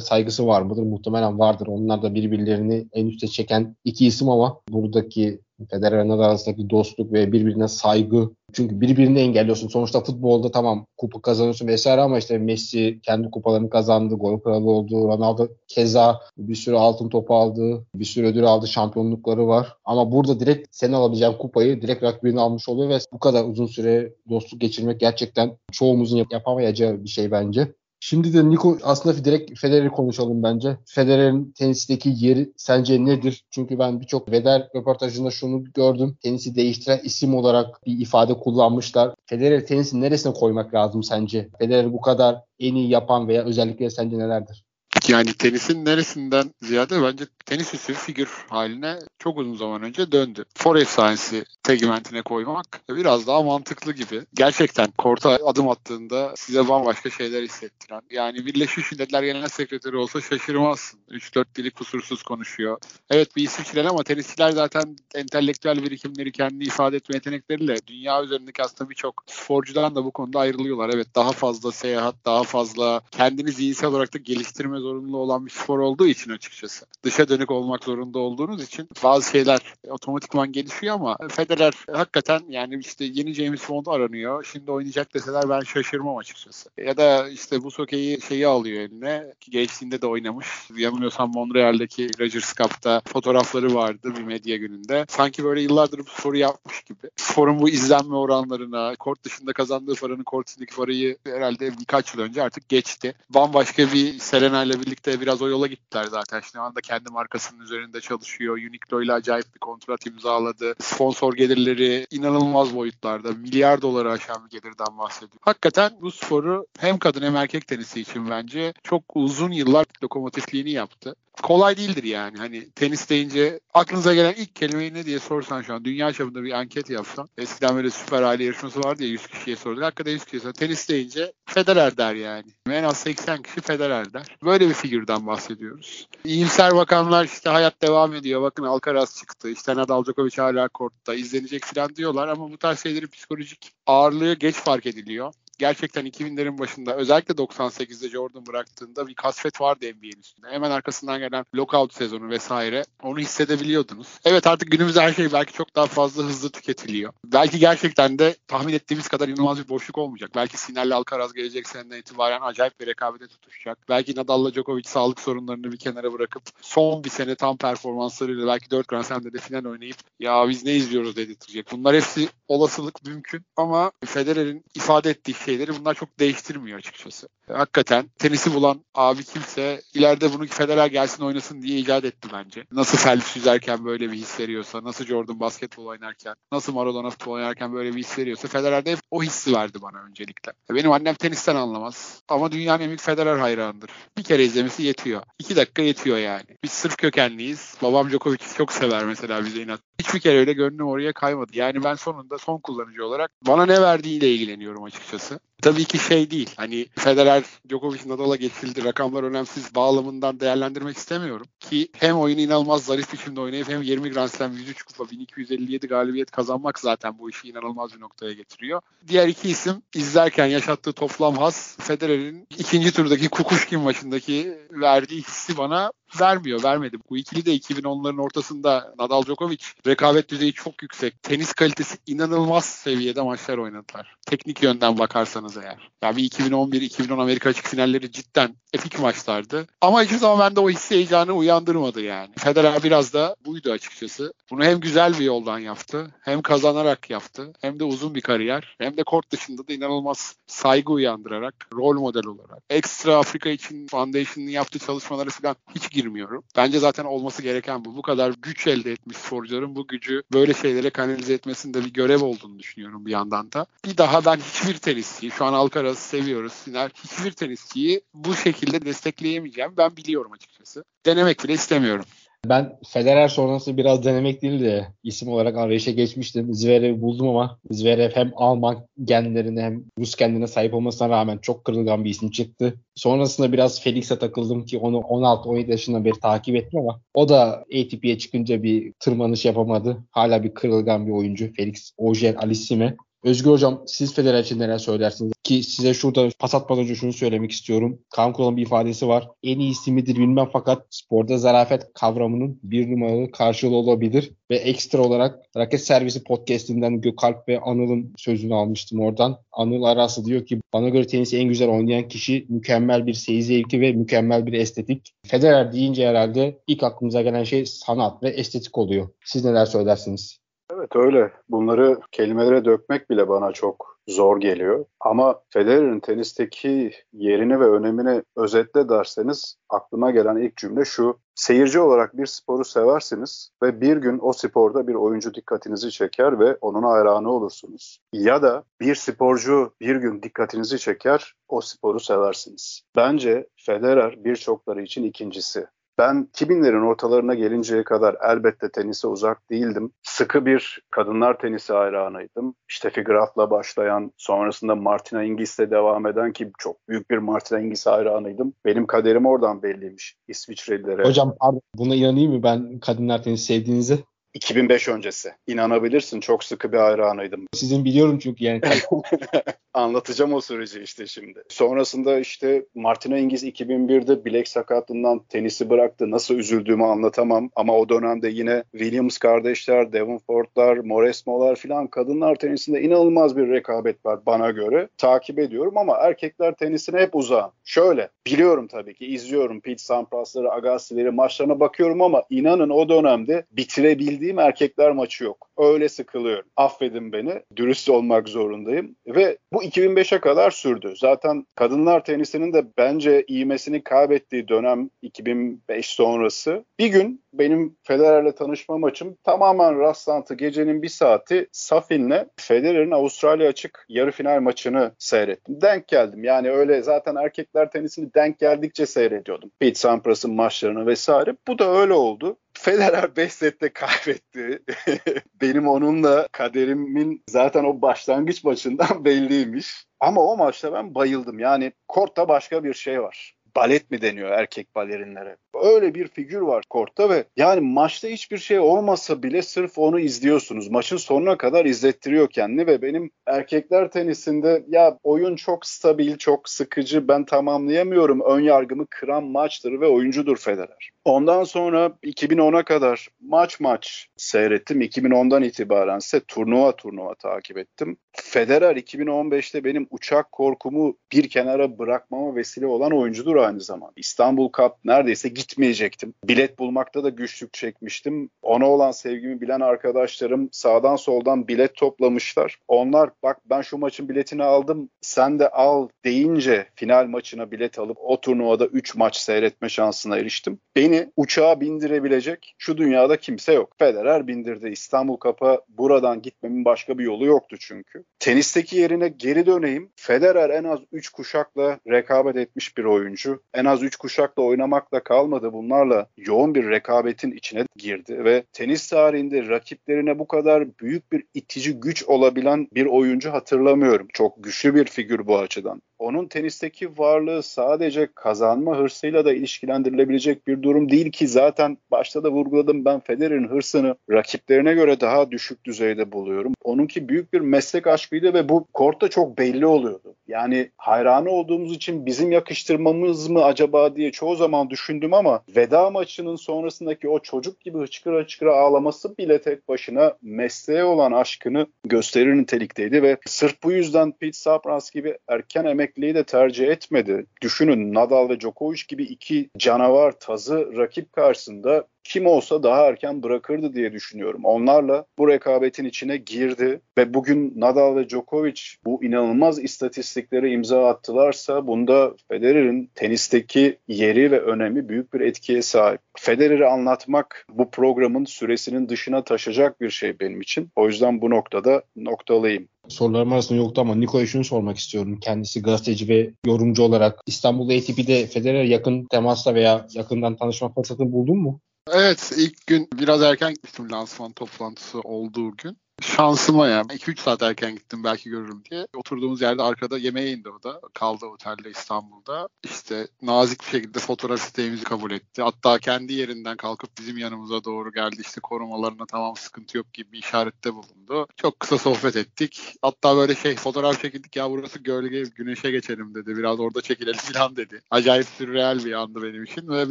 saygısı var mıdır? Muhtemelen vardır. Onlar da birbirlerini en üste çeken iki isim ama buradaki Federer Nadal arasındaki dostluk ve birbirine saygı. Çünkü birbirini engelliyorsun. Sonuçta futbolda tamam kupa kazanıyorsun vesaire ama işte Messi kendi kupalarını kazandı, gol kralı oldu. Ronaldo keza bir sürü altın topu aldı, bir sürü ödül aldı, şampiyonlukları var. Ama burada direkt senin alabileceğin kupayı direkt rakibini almış oluyor ve bu kadar uzun süre dostluk geçirmek gerçekten çoğumuzun yap- yapamayacağı bir şey bence. Şimdi de Nico aslında direkt Federer'i konuşalım bence. Federer'in tenisteki yeri sence nedir? Çünkü ben birçok Federer röportajında şunu gördüm. Tenisi değiştiren isim olarak bir ifade kullanmışlar. Federer tenisi neresine koymak lazım sence? Federer bu kadar en iyi yapan veya özellikleri sence nelerdir? Yani tenisin neresinden ziyade bence tenis üstü figür haline çok uzun zaman önce döndü. Forest Science'i segmentine koymak biraz daha mantıklı gibi. Gerçekten korta adım attığında size bambaşka şeyler hissettiren. Yani Birleşmiş Milletler Genel Sekreteri olsa şaşırmazsın. 3-4 dili kusursuz konuşuyor. Evet bir İsviçreli ama tenisçiler zaten entelektüel birikimleri kendini ifade etme yetenekleriyle dünya üzerindeki aslında birçok sporcudan da bu konuda ayrılıyorlar. Evet daha fazla seyahat, daha fazla kendini zihinsel olarak da geliştirme zorunlu olan bir spor olduğu için açıkçası. Dışa dönük olmak zorunda olduğunuz için bazı şeyler otomatikman gelişiyor ama Federer hakikaten yani işte yeni James Bond aranıyor. Şimdi oynayacak deseler ben şaşırmam açıkçası. Ya da işte bu sokeyi şeyi alıyor eline. Gençliğinde de oynamış. Yanılmıyorsam Montreal'deki Rogers Cup'ta fotoğrafları vardı bir medya gününde. Sanki böyle yıllardır bu sporu yapmış gibi. Sporun bu izlenme oranlarına, kort dışında kazandığı paranın kort içindeki parayı herhalde birkaç yıl önce artık geçti. Bambaşka bir Serena ile birlikte biraz o yola gittiler zaten. Şimdi anda kendi markasının üzerinde çalışıyor. Uniqlo ile acayip bir kontrat imzaladı. Sponsor gelirleri inanılmaz boyutlarda. Milyar doları aşan bir gelirden bahsediyor. Hakikaten bu sporu hem kadın hem erkek tenisi için bence çok uzun yıllar lokomotifliğini yaptı. Kolay değildir yani. Hani tenis deyince aklınıza gelen ilk kelimeyi ne diye sorsan şu an dünya çapında bir anket yapsan. Eskiden böyle süper aile yarışması vardı ya 100 kişiye sorduk. Hakikaten 100 kişiye sorduk. Tenis deyince Federer der yani. En az 80 kişi Federer der. Böyle bir figürden bahsediyoruz. İyimser bakanlar işte hayat devam ediyor. Bakın Alcaraz çıktı. İşte Nadal Djokovic hala kortta. izlenecek falan diyorlar ama bu tarz şeylerin psikolojik ağırlığı geç fark ediliyor. Gerçekten 2000'lerin başında özellikle 98'de Jordan bıraktığında bir kasvet vardı NBA'nin üstünde. Hemen arkasından gelen lockout sezonu vesaire onu hissedebiliyordunuz. Evet artık günümüzde her şey belki çok daha fazla hızlı tüketiliyor. Belki gerçekten de tahmin ettiğimiz kadar inanılmaz bir boşluk olmayacak. Belki Sinel'le Alcaraz gelecek seneden itibaren acayip bir rekabete tutuşacak. Belki Nadal'la Djokovic sağlık sorunlarını bir kenara bırakıp son bir sene tam performanslarıyla belki 4 Grand Slam'de de final oynayıp ya biz ne izliyoruz dedirtecek. Bunlar hepsi olasılık mümkün ama Federer'in ifade ettiği şeyleri bunlar çok değiştirmiyor açıkçası. Hakikaten tenisi bulan abi kimse ileride bunu Federer gelsin oynasın diye icat etti bence. Nasıl Phelps yüzerken böyle bir his veriyorsa, nasıl Jordan basketbol oynarken, nasıl Maradona futbol oynarken böyle bir his veriyorsa Federer de hep o hissi verdi bana öncelikle. Benim annem tenisten anlamaz ama dünyanın en büyük Federer hayranıdır. Bir kere izlemesi yetiyor. İki dakika yetiyor yani. Biz sırf kökenliyiz. Babam Djokovic'i çok sever mesela bize inat. Hiçbir kere öyle gönlüm oraya kaymadı. Yani ben sonunda son kullanıcı olarak bana ne verdiğiyle ilgileniyorum açıkçası. Okay. Tabii ki şey değil. Hani Federer Djokovic Nadal'a geçildi. Rakamlar önemsiz bağlamından değerlendirmek istemiyorum. Ki hem oyunu inanılmaz zarif biçimde oynayıp hem 20 Grand Slam 103 kupa 1257 galibiyet kazanmak zaten bu işi inanılmaz bir noktaya getiriyor. Diğer iki isim izlerken yaşattığı toplam has Federer'in ikinci turdaki Kukuşkin maçındaki verdiği hissi bana vermiyor, vermedi. Bu ikili de 2010'ların ortasında Nadal Djokovic rekabet düzeyi çok yüksek. Tenis kalitesi inanılmaz seviyede maçlar oynadılar. Teknik yönden bakarsanız eğer. Ya bir 2011-2010 Amerika açık finalleri cidden epik maçlardı. Ama hiçbir zaman bende o hissi heyecanı uyandırmadı yani. Federer biraz da buydu açıkçası. Bunu hem güzel bir yoldan yaptı, hem kazanarak yaptı, hem de uzun bir kariyer, hem de kort dışında da inanılmaz saygı uyandırarak, rol model olarak. Ekstra Afrika için Foundation'ın yaptığı çalışmaları falan hiç girmiyorum. Bence zaten olması gereken bu. Bu kadar güç elde etmiş sporcuların bu gücü böyle şeylere kanalize etmesinde bir görev olduğunu düşünüyorum bir yandan da. Bir daha ben hiçbir tenisçiyi, şu an Alcaraz'ı seviyoruz, Siner, hiçbir tenisçiyi bu şekilde destekleyemeyeceğim. Ben biliyorum açıkçası. Denemek bile istemiyorum. Ben Federer sonrası biraz denemek değil de isim olarak arayışa geçmiştim. Zverev'i buldum ama Zverev hem Alman genlerine hem Rus kendine sahip olmasına rağmen çok kırılgan bir isim çıktı. Sonrasında biraz Felix'e takıldım ki onu 16-17 yaşından beri takip ettim ama o da ATP'ye çıkınca bir tırmanış yapamadı. Hala bir kırılgan bir oyuncu. Felix Ojer Alisime. Özgür Hocam siz Federer için neler söylersiniz? Ki size şurada pas atmadan önce şunu söylemek istiyorum. Kaan Kural'ın bir ifadesi var. En iyisi midir bilmem fakat sporda zarafet kavramının bir numaralı karşılığı olabilir. Ve ekstra olarak Raket Servisi podcastinden Gökalp ve Anıl'ın sözünü almıştım oradan. Anıl Arası diyor ki bana göre tenisi en güzel oynayan kişi mükemmel bir seyir zevki ve mükemmel bir estetik. Federer deyince herhalde ilk aklımıza gelen şey sanat ve estetik oluyor. Siz neler söylersiniz? Evet öyle. Bunları kelimelere dökmek bile bana çok zor geliyor. Ama Federer'in tenisteki yerini ve önemini özetle derseniz aklıma gelen ilk cümle şu. Seyirci olarak bir sporu seversiniz ve bir gün o sporda bir oyuncu dikkatinizi çeker ve onun hayranı olursunuz. Ya da bir sporcu bir gün dikkatinizi çeker, o sporu seversiniz. Bence Federer birçokları için ikincisi. Ben 2000'lerin ortalarına gelinceye kadar elbette tenise uzak değildim. Sıkı bir kadınlar tenisi hayranıydım. Steffi Graf'la başlayan, sonrasında Martina Hingis'le devam eden ki çok büyük bir Martina Hingis hayranıydım. Benim kaderim oradan belliymiş İsviçrelilere. Hocam pardon buna inanayım mı ben kadınlar tenisi sevdiğinize? 2005 öncesi. İnanabilirsin çok sıkı bir hayranıydım. Sizin biliyorum çünkü yani. Anlatacağım o süreci işte şimdi. Sonrasında işte Martina Hingis 2001'de bilek sakatlığından tenisi bıraktı. Nasıl üzüldüğümü anlatamam ama o dönemde yine Williams kardeşler, Davenport'lar, Moresmo'lar filan kadınlar tenisinde inanılmaz bir rekabet var bana göre. Takip ediyorum ama erkekler tenisine hep uzağım. Şöyle biliyorum tabii ki izliyorum Pete Sampras'ları, Agassi'leri maçlarına bakıyorum ama inanın o dönemde bitirebildiğim izlediğim erkekler maçı yok. Öyle sıkılıyorum. Affedin beni. Dürüst olmak zorundayım. Ve bu 2005'e kadar sürdü. Zaten kadınlar tenisinin de bence iğmesini kaybettiği dönem 2005 sonrası. Bir gün benim Federer'le tanışma maçım tamamen rastlantı. Gecenin bir saati Safin'le Federer'in Avustralya açık yarı final maçını seyrettim. Denk geldim. Yani öyle zaten erkekler tenisini denk geldikçe seyrediyordum. Pete Sampras'ın maçlarını vesaire. Bu da öyle oldu. Federer 5 sette kaybetti. Benim onunla kaderimin zaten o başlangıç maçından belliymiş. Ama o maçta ben bayıldım. Yani kortta başka bir şey var. Balet mi deniyor erkek balerinlere? Öyle bir figür var kortta ve yani maçta hiçbir şey olmasa bile sırf onu izliyorsunuz. Maçın sonuna kadar izlettiriyor kendini ve benim erkekler tenisinde ya oyun çok stabil, çok sıkıcı ben tamamlayamıyorum. Ön yargımı kıran maçtır ve oyuncudur Federer. Ondan sonra 2010'a kadar maç maç seyrettim. 2010'dan itibaren ise turnuva turnuva takip ettim. Federer 2015'te benim uçak korkumu bir kenara bırakmama vesile olan oyuncudur aynı zamanda. İstanbul Cup neredeyse gitmeyecektim. Bilet bulmakta da güçlük çekmiştim. Ona olan sevgimi bilen arkadaşlarım sağdan soldan bilet toplamışlar. Onlar bak ben şu maçın biletini aldım sen de al deyince final maçına bilet alıp o turnuvada 3 maç seyretme şansına eriştim. Beni uçağa bindirebilecek şu dünyada kimse yok. Federer bindirdi. İstanbul Cup'a buradan gitmemin başka bir yolu yoktu çünkü. Tenisteki yerine geri döneyim. Federer en az 3 kuşakla rekabet etmiş bir oyuncu. En az 3 kuşakla oynamakla kalmadı. Bunlarla yoğun bir rekabetin içine girdi ve tenis tarihinde rakiplerine bu kadar büyük bir itici güç olabilen bir oyuncu hatırlamıyorum. Çok güçlü bir figür bu açıdan. Onun tenisteki varlığı sadece kazanma hırsıyla da ilişkilendirilebilecek bir durum değil ki zaten başta da vurguladım ben Federer'in hırsını rakiplerine göre daha düşük düzeyde buluyorum. Onunki büyük bir meslek aşkıydı ve bu kortta çok belli oluyordu. Yani hayranı olduğumuz için bizim yakıştırmamız mı acaba diye çoğu zaman düşündüm ama veda maçının sonrasındaki o çocuk gibi hıçkıra hıçkıra ağlaması bile tek başına mesleğe olan aşkını gösterir nitelikteydi ve sırf bu yüzden Pete Sampras gibi erken emekliyi de tercih etmedi. Düşünün Nadal ve Djokovic gibi iki canavar tazı rakip karşısında kim olsa daha erken bırakırdı diye düşünüyorum. Onlarla bu rekabetin içine girdi ve bugün Nadal ve Djokovic bu inanılmaz istatistikleri imza attılarsa bunda Federer'in tenisteki yeri ve önemi büyük bir etkiye sahip. Federer'i anlatmak bu programın süresinin dışına taşacak bir şey benim için. O yüzden bu noktada noktalıyım. Sorularım arasında yoktu ama Niko'ya şunu sormak istiyorum. Kendisi gazeteci ve yorumcu olarak İstanbul ATP'de Federer yakın temasla veya yakından tanışma fırsatını buldun mu? Evet ilk gün biraz erken gittim lansman toplantısı olduğu gün şansıma yani 2-3 saat erken gittim belki görürüm diye. Oturduğumuz yerde arkada yemeğe indi o da. Kaldı otelde İstanbul'da. İşte nazik bir şekilde fotoğraf isteğimizi kabul etti. Hatta kendi yerinden kalkıp bizim yanımıza doğru geldi. İşte korumalarına tamam sıkıntı yok gibi bir işarette bulundu. Çok kısa sohbet ettik. Hatta böyle şey fotoğraf çekildik ya burası gölge güneşe geçelim dedi. Biraz orada çekilelim falan dedi. Acayip sürreal bir andı benim için. Ve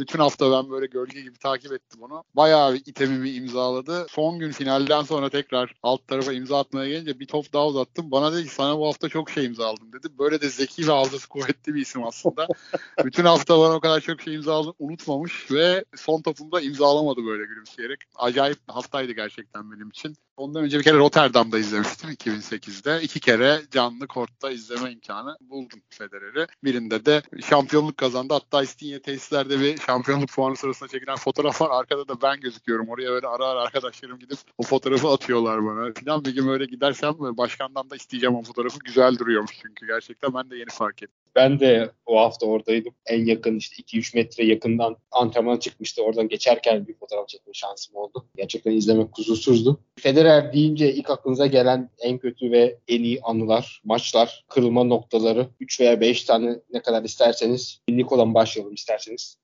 bütün hafta ben böyle gölge gibi takip ettim onu. Bayağı bir itemimi imzaladı. Son gün finalden sonra tekrar alt tarafa imza atmaya gelince bir top daha uzattım. Bana dedi ki sana bu hafta çok şey imzaladım dedi. Böyle de zeki ve hafızası kuvvetli bir isim aslında. Bütün hafta bana o kadar çok şey imzaladım unutmamış ve son topumda imzalamadı böyle gülümseyerek. Acayip haftaydı gerçekten benim için. Ondan önce bir kere Rotterdam'da izlemiştim 2008'de. İki kere canlı kortta izleme imkanı buldum Federer'i. Birinde de şampiyonluk kazandı. Hatta İstinye tesislerde bir şampiyonluk puanı sırasında çekilen fotoğraf var. Arkada da ben gözüküyorum. Oraya böyle ara ara arkadaşlarım gidip o fotoğrafı atıyorlar bana. Falan bir gün öyle gidersem başkandan da isteyeceğim o fotoğrafı. Güzel duruyormuş çünkü gerçekten ben de yeni fark ettim. Ben de o hafta oradaydım. En yakın işte 2-3 metre yakından antrenman çıkmıştı. Oradan geçerken bir fotoğraf çekme şansım oldu. Gerçekten izlemek kusursuzdu. Federer deyince ilk aklınıza gelen en kötü ve en iyi anılar, maçlar, kırılma noktaları 3 veya 5 tane ne kadar isterseniz. Niko'dan başlayalım isterseniz.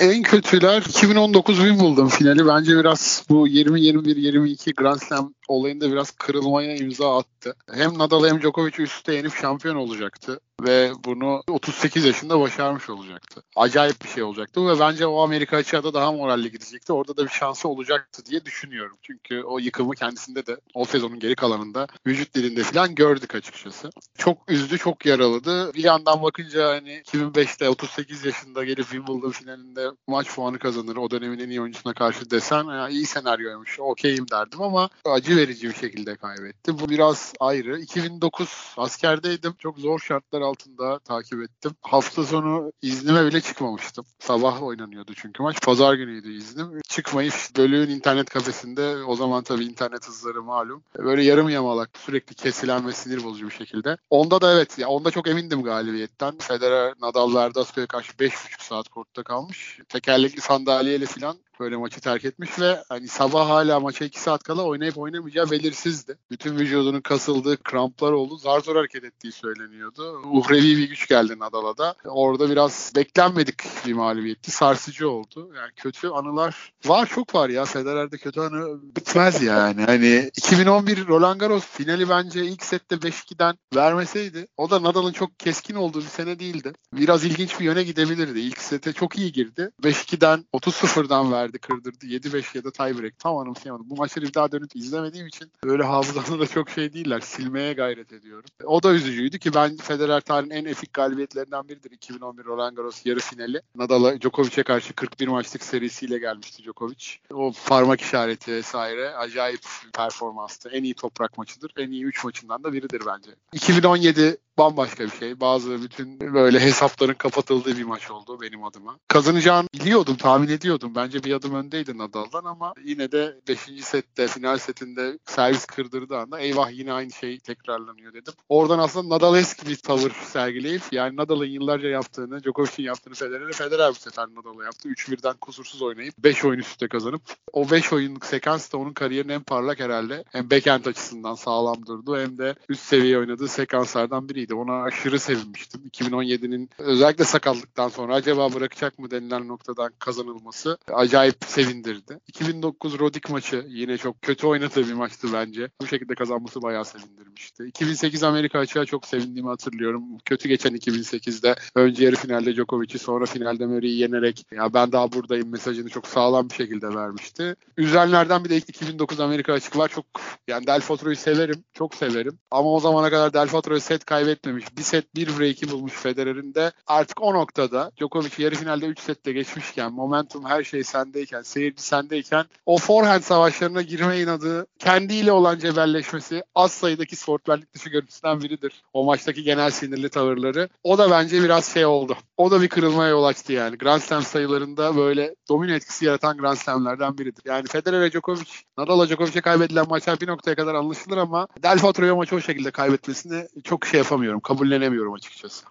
En kötüler 2019 Wimbledon finali bence biraz bu 20-21-22 Grand Slam olayında biraz kırılmaya imza attı. Hem Nadal hem Djokovic üstte yenip şampiyon olacaktı ve bunu 38 yaşında başarmış olacaktı. Acayip bir şey olacaktı ve bence o Amerika açığa daha moralli gidecekti. Orada da bir şansı olacaktı diye düşünüyorum. Çünkü o yıkımı kendisinde de o sezonun geri kalanında vücut dilinde falan gördük açıkçası. Çok üzdü, çok yaraladı. Bir yandan bakınca hani 2005'te 38 yaşında gelip Wimbledon finalinde maç puanı kazanır. O dönemin en iyi oyuncusuna karşı desen ya iyi senaryoymuş. Okeyim derdim ama acı verici bir şekilde kaybetti. Bu biraz ayrı. 2009 askerdeydim. Çok zor şartlar altında takip ettim. Hafta sonu iznime bile çıkmamıştım. Sabah oynanıyordu çünkü maç. Pazar günüydü iznim. Çıkmayıp bölüğün internet kafesinde o zaman tabii internet hızları malum. Böyle yarım yamalak sürekli kesilen ve sinir bozucu bir şekilde. Onda da evet ya onda çok emindim galibiyetten. Federer Nadal Verdasco'ya karşı 5,5 saat kortta kalmış. Tekerlekli sandalyeyle falan böyle maçı terk etmiş ve hani sabah hala maça 2 saat kala oynayıp oynamayacağı belirsizdi. Bütün vücudunun kasıldığı, kramplar oldu. Zar zor hareket ettiği söyleniyordu. Uhrevi bir güç geldi Nadal'a da. Orada biraz beklenmedik bir mağlubiyetti. Sarsıcı oldu. Yani kötü anılar var çok var ya. Federer'de kötü anı bitmez yani. Hani 2011 Roland Garros finali bence ilk sette 5-2'den vermeseydi o da Nadal'ın çok keskin olduğu bir sene değildi. Biraz ilginç bir yöne gidebilirdi. İlk sete çok iyi girdi. 5-2'den 30-0'dan verdi, kırdırdı. 7-5 ya da tiebreak. Tam anımsayamadım. Bu maçları bir daha dönüp izlemediğim için böyle hafızamda da çok şey değiller. Silmeye gayret ediyorum. O da üzücüydü ki ben Federer tarihin en epik galibiyetlerinden biridir. 2011 Roland Garros yarı finali. Nadal'a Djokovic'e karşı 41 maçlık serisiyle gelmişti Djokovic. O parmak işareti vesaire acayip performanstı. En iyi toprak maçıdır. En iyi 3 maçından da biridir bence. 2017 bambaşka bir şey. Bazı bütün böyle hesapların kapatıldığı bir maç oldu benim adıma. Kazanacağını biliyordum, tahmin ediyordum. Bence bir adım öndeydi Nadal'dan ama yine de 5. sette, final setinde servis kırdırdığı anda eyvah yine aynı şey tekrarlanıyor dedim. Oradan aslında Nadal eski bir tavır sergileyip yani Nadal'ın yıllarca yaptığını, Djokovic'in yaptığını Federer'e Federer bu sefer Nadal'a yaptı. 3-1'den kusursuz oynayıp 5 oyun üstte kazanıp o 5 oyunluk sekans da onun kariyerinin en parlak herhalde. Hem backhand açısından sağlam durdu hem de üst seviye oynadığı sekanslardan biriydi. Ona aşırı sevinmiştim. 2017'nin özellikle sakatlıktan sonra acaba bırakacak mı denilen noktadan kazanılması acayip sevindirdi. 2009 Rodik maçı yine çok kötü oynadığı bir maçtı bence. Bu şekilde kazanması bayağı sevindirmişti. 2008 Amerika açığa çok sevindiğimi hatırlıyorum. Kötü geçen 2008'de önce yarı finalde Djokovic'i sonra finalde Murray'i yenerek ya ben daha buradayım mesajını çok sağlam bir şekilde vermişti. Üzenlerden bir de 2009 Amerika açık var. Çok yani Del Potro'yu severim. Çok severim. Ama o zamana kadar Del Potro'yu set kaybetmemiş. Bir set bir break'i bulmuş Federer'in de. Artık o noktada Djokovic yarı finalde 3 sette geçmişken, momentum her şey sendeyken, seyirci sendeyken o forehand savaşlarına girme inadı, kendiyle olan cebelleşmesi az sayıdaki sportmenlik dışı görüntüsünden biridir. O maçtaki genel sinirli tavırları. O da bence biraz şey oldu. O da bir kırılmaya yol açtı yani. Grand Slam sayılarında böyle domino etkisi yaratan Grand Slam'lerden biridir. Yani Federer ve Djokovic, Nadal'la Djokovic'e kaybedilen maçlar bir noktaya kadar anlaşılır ama Del Potro'ya maçı o şekilde kaybetmesini çok şey yapamıyorum. Kabullenemiyorum açıkçası.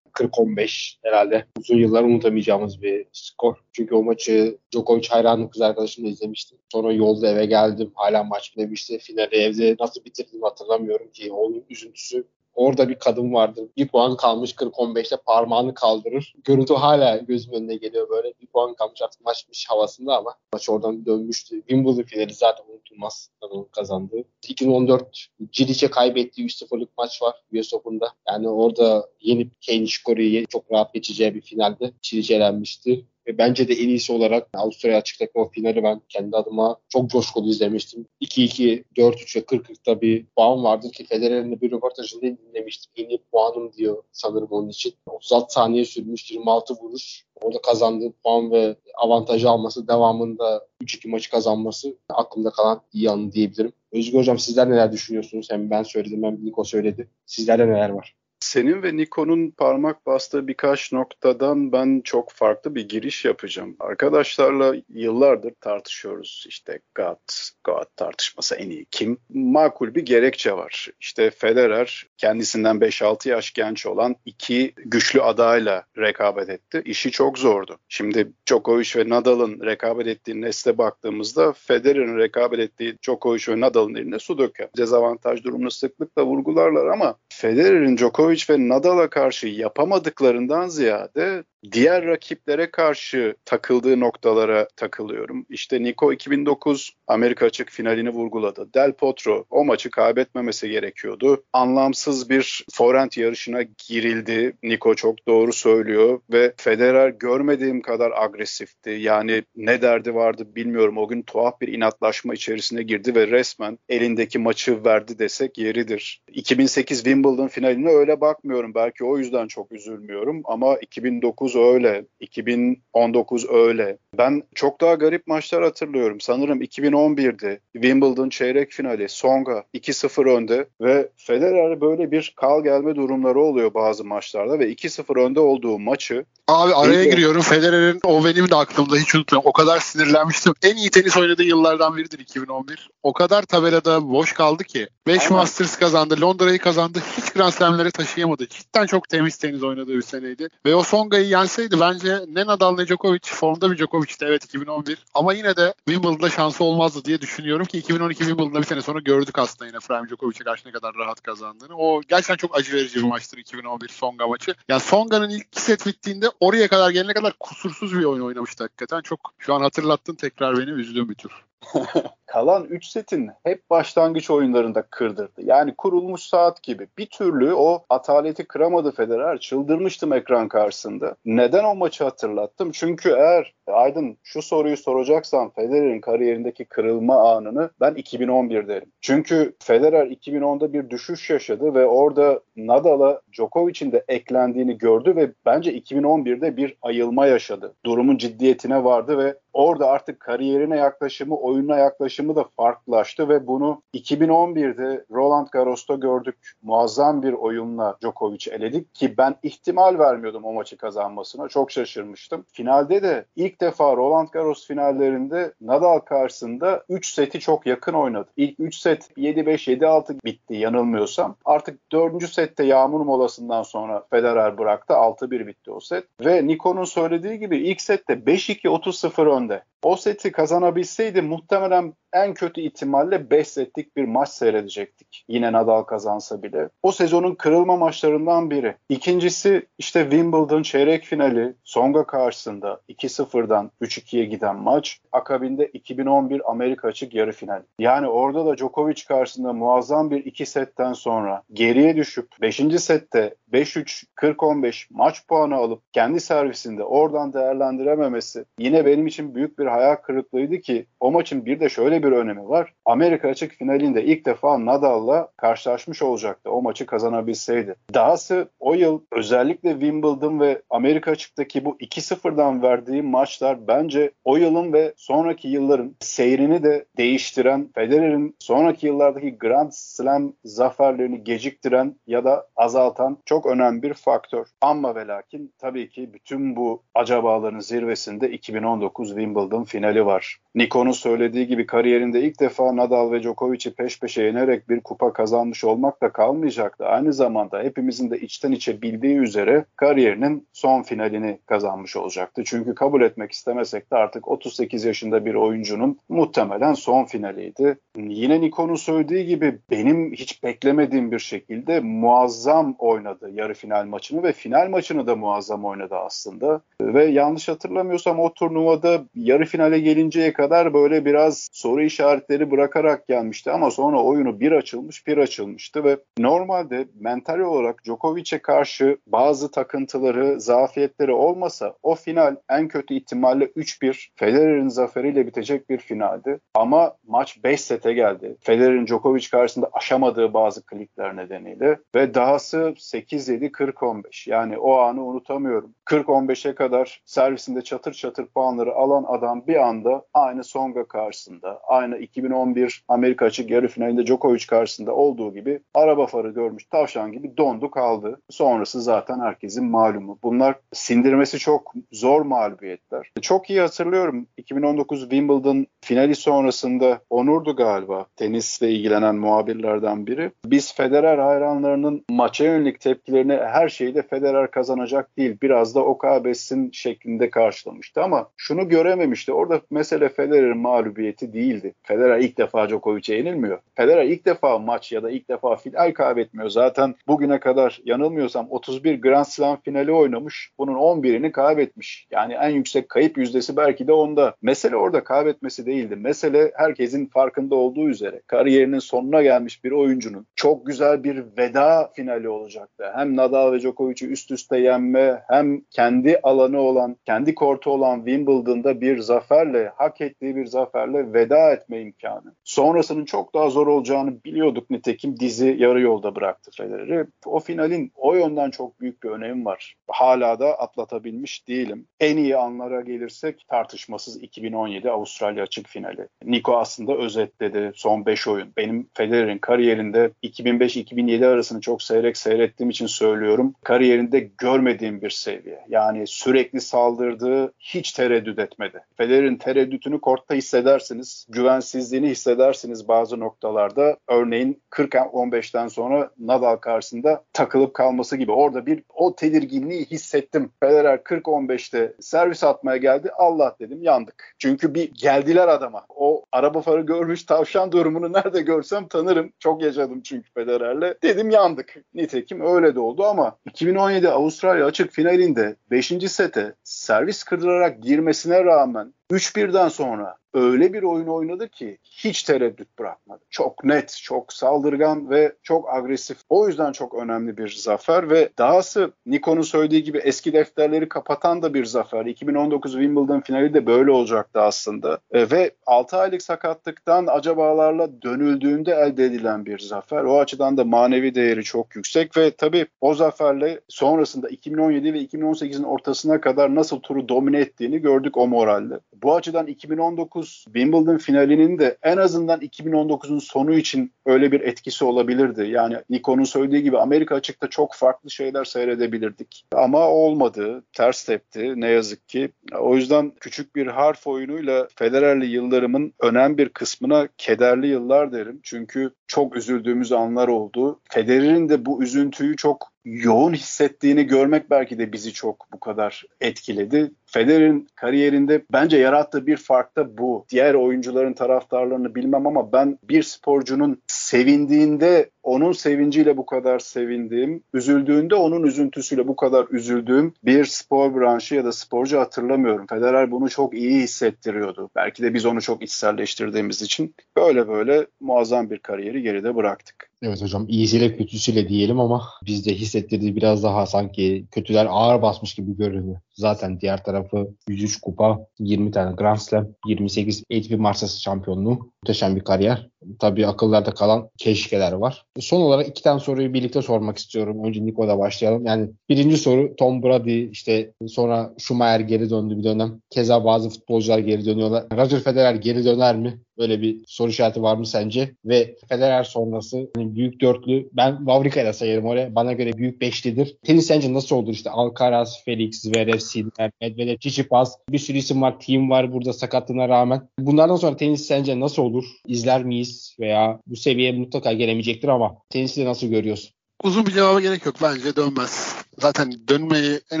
40-15 herhalde uzun yıllar unutamayacağımız bir skor. Çünkü o maçı Djokovic hayranlı kız arkadaşımla izlemiştim. Sonra yolda eve geldim. Hala maç demişti. Finali evde nasıl bitirdim hatırlamıyorum ki. Onun üzüntüsü Orada bir kadın vardır. Bir puan kalmış 40-15'te parmağını kaldırır. Görüntü hala gözüm önüne geliyor böyle. Bir puan kalmış artık maçmış havasında ama maç oradan dönmüştü. Wimbledon finali zaten unutulmaz kazandığı. 2014 Cilic'e kaybettiği 3-0'lık maç var US Open'da. Yani orada yenip Kane Nishikori'yi çok rahat geçeceği bir finalde Cilic elenmişti. Ve bence de en iyisi olarak Avustralya açıktaki o finali ben kendi adıma çok coşkulu izlemiştim. 2-2, 4-3 ve 40-40'da bir puan vardı ki Federer'in de bir röportajında dinlemiştim. En iyi puanım diyor sanırım onun için. 36 saniye sürmüş 26 vuruş. Orada kazandığı puan ve avantajı alması, devamında 3-2 maçı kazanması aklımda kalan iyi anı diyebilirim. Özgür Hocam sizler neler düşünüyorsunuz? Hem ben söyledim hem Niko söyledi. Sizlerde neler var? Senin ve Niko'nun parmak bastığı birkaç noktadan ben çok farklı bir giriş yapacağım. Arkadaşlarla yıllardır tartışıyoruz. İşte God, God tartışması en iyi kim? Makul bir gerekçe var. İşte Federer kendisinden 5-6 yaş genç olan iki güçlü adayla rekabet etti. İşi çok zordu. Şimdi Djokovic ve Nadal'ın rekabet ettiği nesle baktığımızda Federer'in rekabet ettiği Djokovic ve Nadal'ın elinde su döker. Dezavantaj durumunu sıklıkla vurgularlar ama Federer'in Djokovic ve Nadal'a karşı yapamadıklarından ziyade diğer rakiplere karşı takıldığı noktalara takılıyorum. İşte Niko 2009 Amerika açık finalini vurguladı. Del Potro o maçı kaybetmemesi gerekiyordu. Anlamsız bir forehand yarışına girildi. Niko çok doğru söylüyor ve Federer görmediğim kadar agresifti. Yani ne derdi vardı bilmiyorum. O gün tuhaf bir inatlaşma içerisine girdi ve resmen elindeki maçı verdi desek yeridir. 2008 Wimbledon finaline öyle bakmıyorum. Belki o yüzden çok üzülmüyorum ama 2009 öyle, 2019 öyle. Ben çok daha garip maçlar hatırlıyorum. Sanırım 2011'de Wimbledon çeyrek finali Songa 2-0 önde ve Federer böyle bir kal gelme durumları oluyor bazı maçlarda ve 2-0 önde olduğu maçı Abi araya giriyorum. Federer'in o benim de aklımda hiç unutmuyorum. O kadar sinirlenmiştim. En iyi tenis oynadığı yıllardan biridir 2011. O kadar tabelada boş kaldı ki. 5 Masters kazandı. Londra'yı kazandı. Hiç Grand Slam'lere taşıyamadı. Cidden çok temiz tenis oynadığı bir seneydi. Ve o Songa'yı gelseydi bence ne Nadal ne Djokovic formda bir Djokovic'ti evet 2011 ama yine de Wimbledon'da şansı olmazdı diye düşünüyorum ki 2012 Wimbledon'da bir sene sonra gördük aslında yine Prime Djokovic'e karşı ne kadar rahat kazandığını. O gerçekten çok acı verici bir maçtır 2011 Songa maçı. Yani Songa'nın ilk set bittiğinde oraya kadar gelene kadar kusursuz bir oyun oynamıştı hakikaten. Çok şu an hatırlattın tekrar beni üzdüğüm bir tür. Kalan 3 setin hep başlangıç oyunlarında kırdırdı. Yani kurulmuş saat gibi. Bir türlü o ataleti kıramadı Federer. Çıldırmıştım ekran karşısında. Neden o maçı hatırlattım? Çünkü eğer Aydın şu soruyu soracaksan Federer'in kariyerindeki kırılma anını ben 2011 derim. Çünkü Federer 2010'da bir düşüş yaşadı ve orada Nadal'a Djokovic'in de eklendiğini gördü ve bence 2011'de bir ayılma yaşadı. Durumun ciddiyetine vardı ve orada artık kariyerine yaklaşımı, oyununa yaklaşımı da farklılaştı ve bunu 2011'de Roland Garros'ta gördük. Muazzam bir oyunla Djokovic'i eledik ki ben ihtimal vermiyordum o maçı kazanmasına. Çok şaşırmıştım. Finalde de ilk defa Roland Garros finallerinde Nadal karşısında 3 seti çok yakın oynadı. İlk 3 set 7-5, 7-6 bitti yanılmıyorsam. Artık 4. sette yağmur molasından sonra Federer bıraktı. 6-1 bitti o set. Ve Niko'nun söylediği gibi ilk sette 5-2 30-0 önde. O seti kazanabilseydi muhtemelen en kötü ihtimalle 5 setlik bir maç seyredecektik. Yine Nadal kazansa bile. O sezonun kırılma maçlarından biri. İkincisi işte Wimbledon çeyrek finali Songa karşısında 2-0'dan 3-2'ye giden maç. Akabinde 2011 Amerika açık yarı final. Yani orada da Djokovic karşısında muazzam bir iki setten sonra geriye düşüp 5. sette 5-3 40-15 maç puanı alıp kendi servisinde oradan değerlendirememesi yine benim için büyük bir hayal kırıklığıydı ki o maçın bir de şöyle bir önemi var. Amerika açık finalinde ilk defa Nadal'la karşılaşmış olacaktı. O maçı kazanabilseydi. Dahası o yıl özellikle Wimbledon ve Amerika açıktaki bu 2-0'dan verdiği maçlar bence o yılın ve sonraki yılların seyrini de değiştiren, Federer'in sonraki yıllardaki Grand Slam zaferlerini geciktiren ya da azaltan çok önemli bir faktör. Ama ve lakin tabii ki bütün bu acabaların zirvesinde 2019 Wimbledon finali var. Niko'nun söylediği gibi kariyerinde ilk defa Nadal ve Djokovic'i peş peşe yenerek bir kupa kazanmış olmak da kalmayacaktı. Aynı zamanda hepimizin de içten içe bildiği üzere kariyerinin son finalini kazanmış olacaktı. Çünkü kabul etmek istemesek de artık 38 yaşında bir oyuncunun muhtemelen son finaliydi. Yine Niko'nun söylediği gibi benim hiç beklemediğim bir şekilde muazzam oynadı yarı final maçını ve final maçını da muazzam oynadı aslında. Ve yanlış hatırlamıyorsam o turnuvada yarı finale gelinceye kadar böyle biraz soru işaretleri bırakarak gelmişti ama sonra oyunu bir açılmış bir açılmıştı ve normalde mental olarak Djokovic'e karşı bazı takıntıları, zafiyetleri olmasa o final en kötü ihtimalle 3-1 Federer'in zaferiyle bitecek bir finaldi. Ama maç 5 sete geldi. Federer'in Djokovic karşısında aşamadığı bazı klikler nedeniyle ve dahası 8-7 40-15 yani o anı unutamıyorum. 40-15'e kadar servisinde çatır çatır puanları alan adam bir anda aynı Songa karşısında, aynı 2011 Amerika açık yarı finalinde Djokovic karşısında olduğu gibi araba farı görmüş tavşan gibi dondu kaldı. Sonrası zaten herkesin malumu. Bunlar sindirmesi çok zor mağlubiyetler. Çok iyi hatırlıyorum 2019 Wimbledon finali sonrasında Onur'du galiba tenisle ilgilenen muhabirlerden biri. Biz Federer hayranlarının maça yönelik tepkilerini her şeyde Federer kazanacak değil biraz da o kaybetsin şeklinde karşılamıştı ama şunu görememişti. Orada mesele Federer'in mağlubiyeti değildi. Federer ilk defa Djokovic'e yenilmiyor. Federer ilk defa maç ya da ilk defa final kaybetmiyor. Zaten bugüne kadar yanılmıyorsam 31 Grand Slam finali oynamış. Bunun 11'ini kaybetmiş. Yani en yüksek kayıp yüzdesi belki de onda. Mesele orada kaybetmesi değildi. Mesele herkesin farkında olduğu üzere kariyerinin sonuna gelmiş bir oyuncunun çok güzel bir veda finali olacaktı. Hem Nadal ve Djokovic'i üst üste yenme hem kendi alanı olan, kendi kortu olan Wimbledon'da bir zaferle, hak ettiği bir zaferle veda etme imkanı. Sonrasının çok daha zor olacağını biliyorduk nitekim dizi yarı yolda bıraktı Federer'i. O finalin o yönden çok büyük bir önemi var. Hala da atlatabilmiş değilim. En iyi anlara gelirsek tartışmasız 2017 Avustralya açık finali. Niko aslında özetledi son 5 oyun. Benim Federer'in kariyerinde 2005-2007 arasını çok seyrek seyrettiğim için söylüyorum. Kariyerinde görmediğim bir seviye. Yani sürekli saldırdığı hiç tereddüt etmedi. Federer'in tereddütünü kortta hissedersiniz. Güvensizliğini hissedersiniz bazı noktalarda. Örneğin 40-15'ten sonra Nadal karşısında takılıp kalması gibi. Orada bir o tedirginliği hissettim. Federer 40-15'te servis atmaya geldi. Allah dedim yandık. Çünkü bir geldiler adama. O araba farı görmüş tavşan durumunu nerede görsem tanırım. Çok yaşadım çünkü Federer'le. Dedim yandık. Nitekim öyle de oldu ama 2017 Avustralya açık finalinde 5. sete servis kırdırarak girmesine rağmen 3-1'den sonra öyle bir oyun oynadı ki hiç tereddüt bırakmadı. Çok net, çok saldırgan ve çok agresif. O yüzden çok önemli bir zafer ve dahası Niko'nun söylediği gibi eski defterleri kapatan da bir zafer. 2019 Wimbledon finali de böyle olacaktı aslında. E, ve 6 aylık sakatlıktan acabalarla dönüldüğünde elde edilen bir zafer. O açıdan da manevi değeri çok yüksek ve tabii o zaferle sonrasında 2017 ve 2018'in ortasına kadar nasıl turu domine ettiğini gördük o moralle. Bu açıdan 2019 Wimbledon finalinin de en azından 2019'un sonu için öyle bir etkisi olabilirdi. Yani Niko'nun söylediği gibi Amerika açıkta çok farklı şeyler seyredebilirdik. Ama olmadı, ters tepti ne yazık ki. O yüzden küçük bir harf oyunuyla Federer'li yıllarımın önemli bir kısmına kederli yıllar derim. Çünkü çok üzüldüğümüz anlar oldu. Federer'in de bu üzüntüyü çok yoğun hissettiğini görmek belki de bizi çok bu kadar etkiledi. Federer'in kariyerinde bence yarattığı bir fark da bu. Diğer oyuncuların taraftarlarını bilmem ama ben bir sporcunun sevindiğinde onun sevinciyle bu kadar sevindiğim, üzüldüğünde onun üzüntüsüyle bu kadar üzüldüğüm bir spor branşı ya da sporcu hatırlamıyorum. Federer bunu çok iyi hissettiriyordu. Belki de biz onu çok içselleştirdiğimiz için böyle böyle muazzam bir kariyeri geride bıraktık. Evet hocam iyisiyle kötüsüyle diyelim ama bizde hissettirdiği biraz daha sanki kötüler ağır basmış gibi görünüyor. Zaten diğer tarafı 103 kupa, 20 tane Grand Slam, 28 ATP Masters şampiyonluğu. Muhteşem bir kariyer. Tabii akıllarda kalan keşkeler var. Son olarak iki tane soruyu birlikte sormak istiyorum. Önce Niko'da başlayalım. Yani birinci soru Tom Brady işte sonra Schumacher geri döndü bir dönem. Keza bazı futbolcular geri dönüyorlar. Roger Federer geri döner mi? Böyle bir soru işareti var mı sence? Ve Federer sonrası hani büyük dörtlü ben Wawrinka'yı sayarım oraya. Bana göre büyük beşlidir. Tenis sence nasıl olur? İşte Alcaraz, Felix, Zverev, Sinner, Medvedev, Tsitsipas bir sürü isim var. Team var burada sakatlığına rağmen. Bunlardan sonra tenis sence nasıl olur? İzler miyiz? Veya bu seviyeye mutlaka gelemeyecektir ama tenisi de nasıl görüyorsun? Uzun bir cevaba gerek yok. Bence dönmez. Zaten dönmeyi en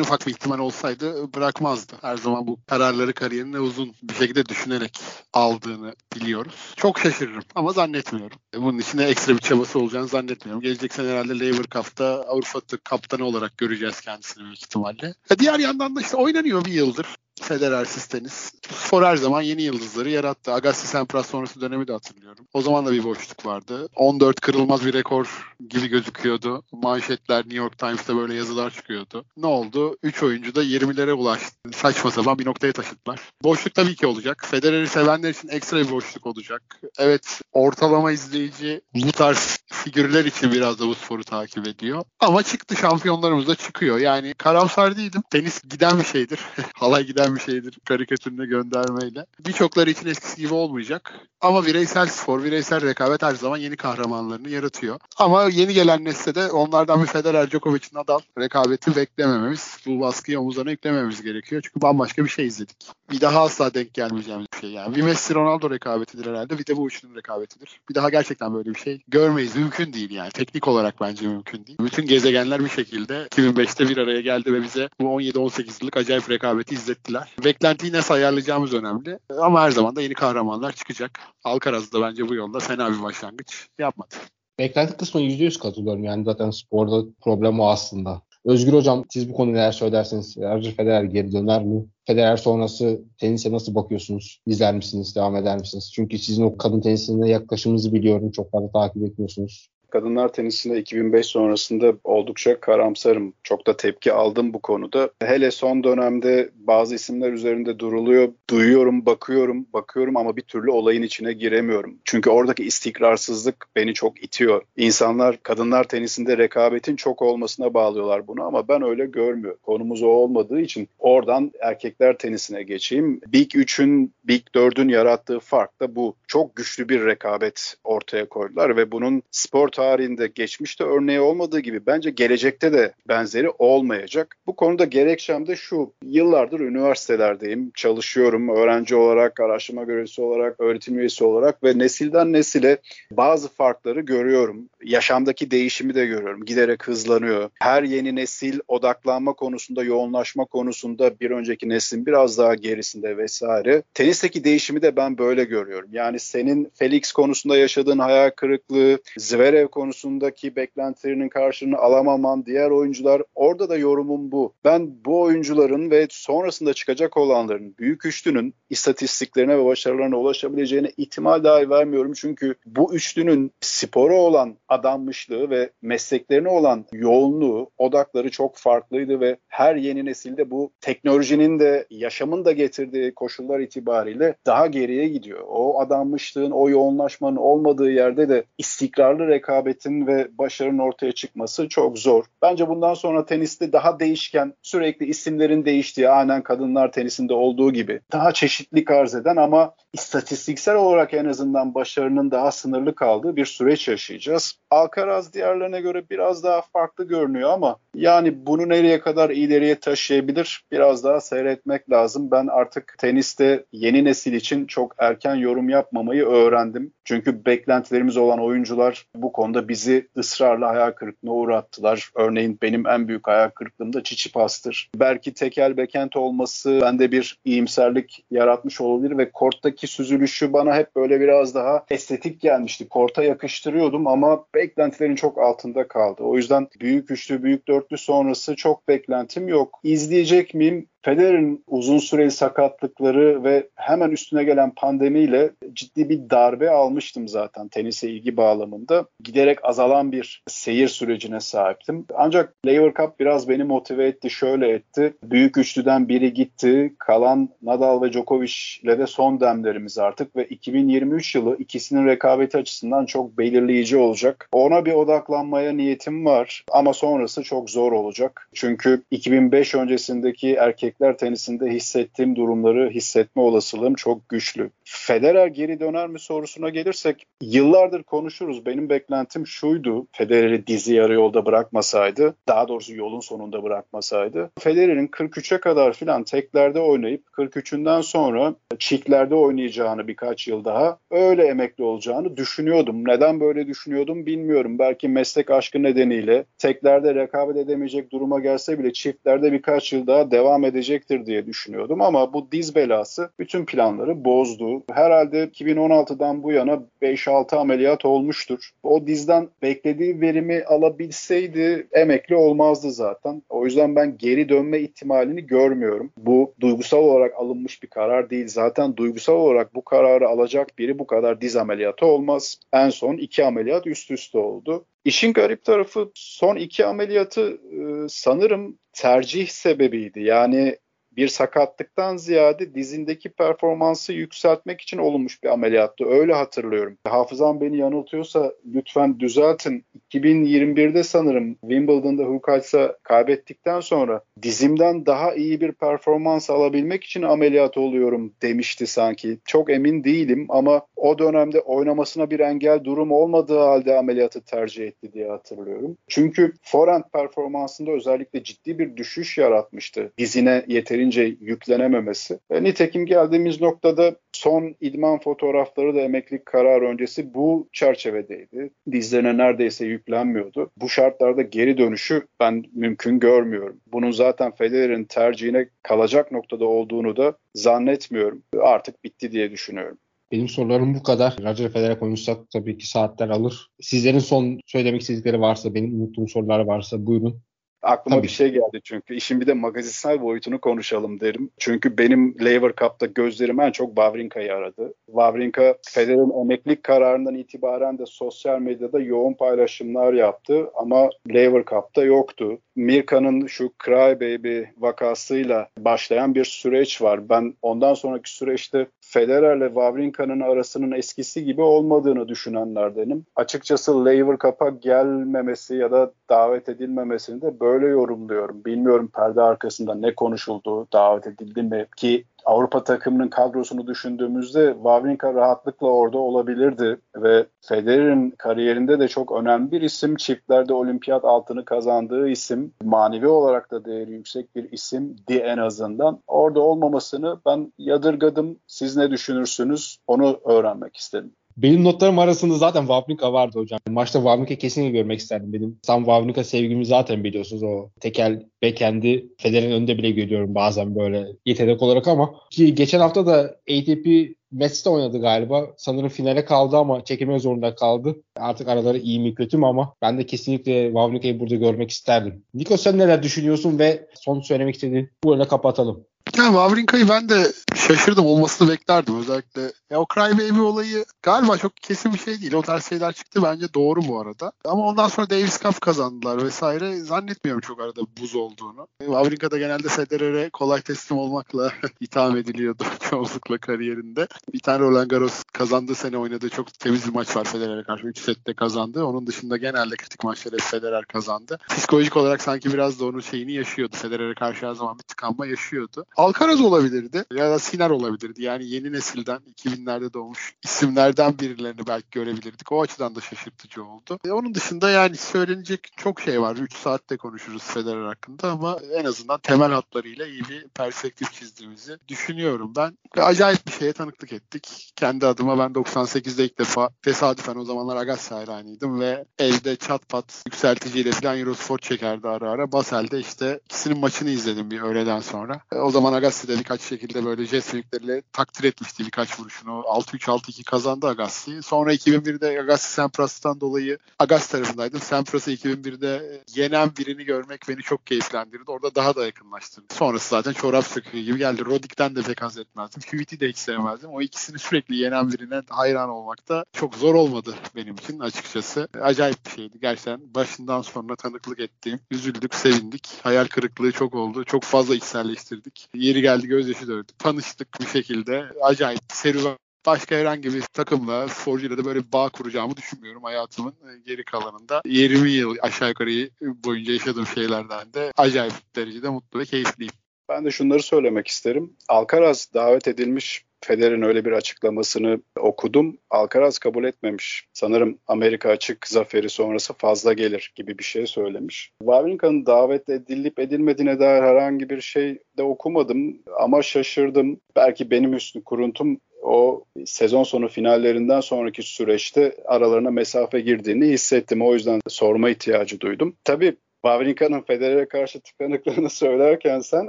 ufak bir ihtimal olsaydı bırakmazdı. Her zaman bu kararları kariyerine uzun bir şekilde düşünerek aldığını biliyoruz. Çok şaşırırım ama zannetmiyorum. Bunun içinde ekstra bir çabası olacağını zannetmiyorum. Gelecek sene herhalde Lever Cup'ta Avrupa kaptanı olarak göreceğiz kendisini büyük ihtimalle. E diğer yandan da işte oynanıyor bir yıldır. Federersiz tenis. Spor her zaman yeni yıldızları yarattı. Agassi Sampras sonrası dönemi de hatırlıyorum. O zaman da bir boşluk vardı. 14 kırılmaz bir rekor gibi gözüküyordu. Manşetler New York Times'ta böyle yazılar çıkıyordu. Ne oldu? 3 oyuncu da 20'lere ulaştı. Saçma sapan bir noktaya taşıdılar. Boşluk tabii ki olacak. Federer'i sevenler için ekstra bir boşluk olacak. Evet ortalama izleyici bu tarz figürler için biraz da bu sporu takip ediyor. Ama çıktı şampiyonlarımız da çıkıyor. Yani karamsar değilim. Tenis giden bir şeydir. Halay giden bir şeydir karikatürüne göndermeyle. Birçokları için eskisi gibi olmayacak. Ama bireysel spor, bireysel rekabet her zaman yeni kahramanlarını yaratıyor. Ama yeni gelen nesle de onlardan bir Federer, Djokovic, Nadal rekabeti beklemememiz, bu baskıyı omuzlarına yüklemememiz gerekiyor. Çünkü bambaşka bir şey izledik. Bir daha asla denk gelmeyeceğimiz bir şey yani. Bir Messi Ronaldo rekabetidir herhalde. Bir de bu üçünün rekabetidir. Bir daha gerçekten böyle bir şey görmeyiz. Mümkün değil yani. Teknik olarak bence mümkün değil. Bütün gezegenler bir şekilde 2005'te bir araya geldi ve bize bu 17-18 yıllık acayip rekabeti izlettiler. Beklentiyi nasıl ayarlayacağımız önemli. Ama her zaman da yeni kahramanlar çıkacak. Alcaraz da bence bu yolda fena bir başlangıç yapmadı. Beklenti kısmına %100 katılıyorum. Yani zaten sporda problem o aslında. Özgür Hocam siz bu konuda neler söylersiniz? Roger Federer geri döner mi? Federer sonrası tenise nasıl bakıyorsunuz? İzler misiniz? Devam eder misiniz? Çünkü sizin o kadın tenisine yaklaşımınızı biliyorum. Çok fazla takip etmiyorsunuz. Kadınlar tenisinde 2005 sonrasında oldukça karamsarım. Çok da tepki aldım bu konuda. Hele son dönemde bazı isimler üzerinde duruluyor. Duyuyorum, bakıyorum, bakıyorum ama bir türlü olayın içine giremiyorum. Çünkü oradaki istikrarsızlık beni çok itiyor. İnsanlar kadınlar tenisinde rekabetin çok olmasına bağlıyorlar bunu ama ben öyle görmüyorum. Konumuz o olmadığı için oradan erkekler tenisine geçeyim. Big 3'ün, Big 4'ün yarattığı fark da bu. Çok güçlü bir rekabet ortaya koydular ve bunun spor tarihinde geçmişte örneği olmadığı gibi bence gelecekte de benzeri olmayacak. Bu konuda gerekçem de şu. Yıllardır üniversitelerdeyim. Çalışıyorum öğrenci olarak, araştırma görevlisi olarak, öğretim üyesi olarak ve nesilden nesile bazı farkları görüyorum. Yaşamdaki değişimi de görüyorum. Giderek hızlanıyor. Her yeni nesil odaklanma konusunda, yoğunlaşma konusunda bir önceki neslin biraz daha gerisinde vesaire. Tenisteki değişimi de ben böyle görüyorum. Yani senin Felix konusunda yaşadığın hayal kırıklığı, Zverev konusundaki beklentilerinin karşılığını alamaman, diğer oyuncular orada da yorumum bu. Ben bu oyuncuların ve sonrasında çıkacak olanların büyük üçlünün istatistiklerine ve başarılarına ulaşabileceğine ihtimal dahi vermiyorum. Çünkü bu üçlünün spora olan adanmışlığı ve mesleklerine olan yoğunluğu, odakları çok farklıydı ve her yeni nesilde bu teknolojinin de yaşamın da getirdiği koşullar itibariyle daha geriye gidiyor. O adanmışlığın, o yoğunlaşmanın olmadığı yerde de istikrarlı rekabetin ve başarının ortaya çıkması çok zor. Bence bundan sonra teniste daha değişken, sürekli isimlerin değiştiği, aynen kadınlar tenisinde olduğu gibi daha çeşitli arz eden ama istatistiksel olarak en azından başarının daha sınırlı kaldığı bir süreç yaşayacağız. Alcaraz diğerlerine göre biraz daha farklı görünüyor ama yani bunu nereye kadar ileriye taşıyabilir biraz daha seyretmek lazım. Ben artık teniste yeni nesil için çok erken yorum yapmamayı öğrendim. Çünkü beklentilerimiz olan oyuncular bu konuda bizi ısrarla hayal kırıklığına uğrattılar. Örneğin benim en büyük hayal kırıklığım da Çiçipas'tır. Belki tekel bekent olması bende bir iyimserlik yaratmış olabilir ve korttaki süzülüşü bana hep böyle biraz daha estetik gelmişti. Korta yakıştırıyordum ama beklentilerin çok altında kaldı. O yüzden büyük üçlü, büyük dörtlü sonrası çok beklentim yok. İzleyecek miyim? Federer'in uzun süreli sakatlıkları ve hemen üstüne gelen pandemiyle ciddi bir darbe almıştım zaten tenise ilgi bağlamında. Giderek azalan bir seyir sürecine sahiptim. Ancak Laver Cup biraz beni motive etti, şöyle etti. Büyük üçlüden biri gitti. Kalan Nadal ve Djokovic ile de son demlerimiz artık ve 2023 yılı ikisinin rekabeti açısından çok belirleyici olacak. Ona bir odaklanmaya niyetim var ama sonrası çok zor olacak. Çünkü 2005 öncesindeki erkek erkekler tenisinde hissettiğim durumları hissetme olasılığım çok güçlü. Federer geri döner mi sorusuna gelirsek yıllardır konuşuruz. Benim beklentim şuydu. Federer'i dizi yarı yolda bırakmasaydı, daha doğrusu yolun sonunda bırakmasaydı. Federer'in 43'e kadar filan teklerde oynayıp 43'ünden sonra çiftlerde oynayacağını birkaç yıl daha öyle emekli olacağını düşünüyordum. Neden böyle düşünüyordum bilmiyorum. Belki meslek aşkı nedeniyle teklerde rekabet edemeyecek duruma gelse bile çiftlerde birkaç yıl daha devam edecek edecektir diye düşünüyordum ama bu diz belası bütün planları bozdu. Herhalde 2016'dan bu yana 5-6 ameliyat olmuştur. O dizden beklediği verimi alabilseydi emekli olmazdı zaten. O yüzden ben geri dönme ihtimalini görmüyorum. Bu duygusal olarak alınmış bir karar değil. Zaten duygusal olarak bu kararı alacak biri bu kadar diz ameliyatı olmaz. En son iki ameliyat üst üste oldu. İşin garip tarafı son iki ameliyatı e, sanırım tercih sebebiydi. Yani bir sakatlıktan ziyade dizindeki performansı yükseltmek için olunmuş bir ameliyattı. Öyle hatırlıyorum. Hafızam beni yanıltıyorsa lütfen düzeltin. 2021'de sanırım Wimbledon'da Hurkacs'a kaybettikten sonra dizimden daha iyi bir performans alabilmek için ameliyat oluyorum demişti sanki. Çok emin değilim ama o dönemde oynamasına bir engel durum olmadığı halde ameliyatı tercih etti diye hatırlıyorum. Çünkü forehand performansında özellikle ciddi bir düşüş yaratmıştı. Dizine yeterince yeterince yüklenememesi. E, nitekim geldiğimiz noktada son idman fotoğrafları da emeklilik kararı öncesi bu çerçevedeydi. Dizlerine neredeyse yüklenmiyordu. Bu şartlarda geri dönüşü ben mümkün görmüyorum. Bunun zaten Federer'in tercihine kalacak noktada olduğunu da zannetmiyorum. Artık bitti diye düşünüyorum. Benim sorularım bu kadar. Roger Federer konuşsak tabii ki saatler alır. Sizlerin son söylemek istedikleri varsa, benim unuttuğum sorular varsa buyurun. Aklıma Tabii. bir şey geldi çünkü. işin bir de magazinsel boyutunu konuşalım derim. Çünkü benim Lever Cup'ta gözlerim en çok Wawrinka'yı aradı. Wawrinka Federer'in emeklilik kararından itibaren de sosyal medyada yoğun paylaşımlar yaptı ama Lever Cup'ta yoktu. Mirka'nın şu Cry Baby vakasıyla başlayan bir süreç var. Ben ondan sonraki süreçte Federer'le Wawrinka'nın arasının eskisi gibi olmadığını düşünenlerdenim. Açıkçası Lever Cup'a gelmemesi ya da davet edilmemesini de böyle yorumluyorum. Bilmiyorum perde arkasında ne konuşuldu, davet edildi mi ki Avrupa takımının kadrosunu düşündüğümüzde Wawrinka rahatlıkla orada olabilirdi ve Federer'in kariyerinde de çok önemli bir isim. Çiftlerde olimpiyat altını kazandığı isim. Manevi olarak da değeri yüksek bir isim di en azından. Orada olmamasını ben yadırgadım. Siz ne düşünürsünüz? Onu öğrenmek istedim. Benim notlarım arasında zaten Wawrinka vardı hocam. Maçta Wawrinka kesinlikle görmek isterdim. Benim Sam Wawrinka sevgimi zaten biliyorsunuz o tekel backend'i Federer'in önünde bile görüyorum bazen böyle yetenek olarak ama ki geçen hafta da ATP Mets'te oynadı galiba. Sanırım finale kaldı ama çekilmek zorunda kaldı. Artık araları iyi mi kötü mü ama ben de kesinlikle Wawrinka'yı burada görmek isterdim. Niko sen neler düşünüyorsun ve son söylemek istediğin bu öyle kapatalım. Yani Wawrinka'yı ben de şaşırdım olmasını beklerdim. Özellikle ya o Cry Baby olayı galiba çok kesin bir şey değil. O tarz şeyler çıktı bence doğru bu arada. Ama ondan sonra Davis Cup kazandılar vesaire. Zannetmiyorum çok arada buz olduğunu. Wawrinka da genelde Federer'e kolay teslim olmakla itham ediliyordu çoğunlukla kariyerinde. Bir tane Roland Garros kazandığı sene oynadığı çok temiz bir maç var Federer'e karşı. 3 sette kazandı. Onun dışında genelde kritik maçları Federer kazandı. Psikolojik olarak sanki biraz da onun şeyini yaşıyordu. Federer'e karşı her zaman bir tıkanma yaşıyordu. Alcaraz olabilirdi ya da Siner olabilirdi. Yani yeni nesilden 2000'lerde doğmuş isimlerden birilerini belki görebilirdik. O açıdan da şaşırtıcı oldu. E, onun dışında yani söylenecek çok şey var. 3 saatte konuşuruz Federer hakkında ama en azından temel hatlarıyla iyi bir perspektif çizdiğimizi düşünüyorum ben. Ve acayip bir şeye tanıklık ettik. Kendi adıma ben 98'de ilk defa tesadüfen o zamanlar Agassi hayranıydım ve evde çat pat yükselticiyle falan Eurosport çekerdi ara ara. Basel'de işte ikisinin maçını izledim bir öğleden sonra. E, o zaman Agassi de birkaç şekilde böyle büyükleriyle takdir etmişti birkaç vuruşunu. 6-3-6-2 kazandı Agassi. Sonra 2001'de Agassi Sempras'tan dolayı Agassi tarafındaydım. Sempras'ı 2001'de yenen birini görmek beni çok keyiflendirdi. Orada daha da yakınlaştırdı. Sonrası zaten çorap söküğü gibi geldi. Rodik'ten de pek haz etmezdim. Hüvit'i de hiç sevmezdim. O ikisini sürekli yenen birine hayran olmak da çok zor olmadı benim için açıkçası. Acayip bir şeydi. Gerçekten başından sonra tanıklık ettiğim. Üzüldük, sevindik. Hayal kırıklığı çok oldu. Çok fazla içselleştirdik. Yeri geldi gözyaşı dövdü. Tanıştık bir şekilde. Acayip serüven başka herhangi bir takımla, sporcuyla da böyle bir bağ kuracağımı düşünmüyorum hayatımın geri kalanında. 20 yıl aşağı yukarı boyunca yaşadığım şeylerden de acayip derecede mutlu ve keyifliyim. Ben de şunları söylemek isterim. Alcaraz davet edilmiş Federer'in öyle bir açıklamasını okudum. Alcaraz kabul etmemiş. Sanırım Amerika açık zaferi sonrası fazla gelir gibi bir şey söylemiş. Wawrinka'nın davet edilip edilmediğine dair herhangi bir şey de okumadım ama şaşırdım. Belki benim üstü kuruntum o sezon sonu finallerinden sonraki süreçte aralarına mesafe girdiğini hissettim. O yüzden sorma ihtiyacı duydum. Tabii Wawrinka'nın Federer'e karşı tıkanıklığını söylerken sen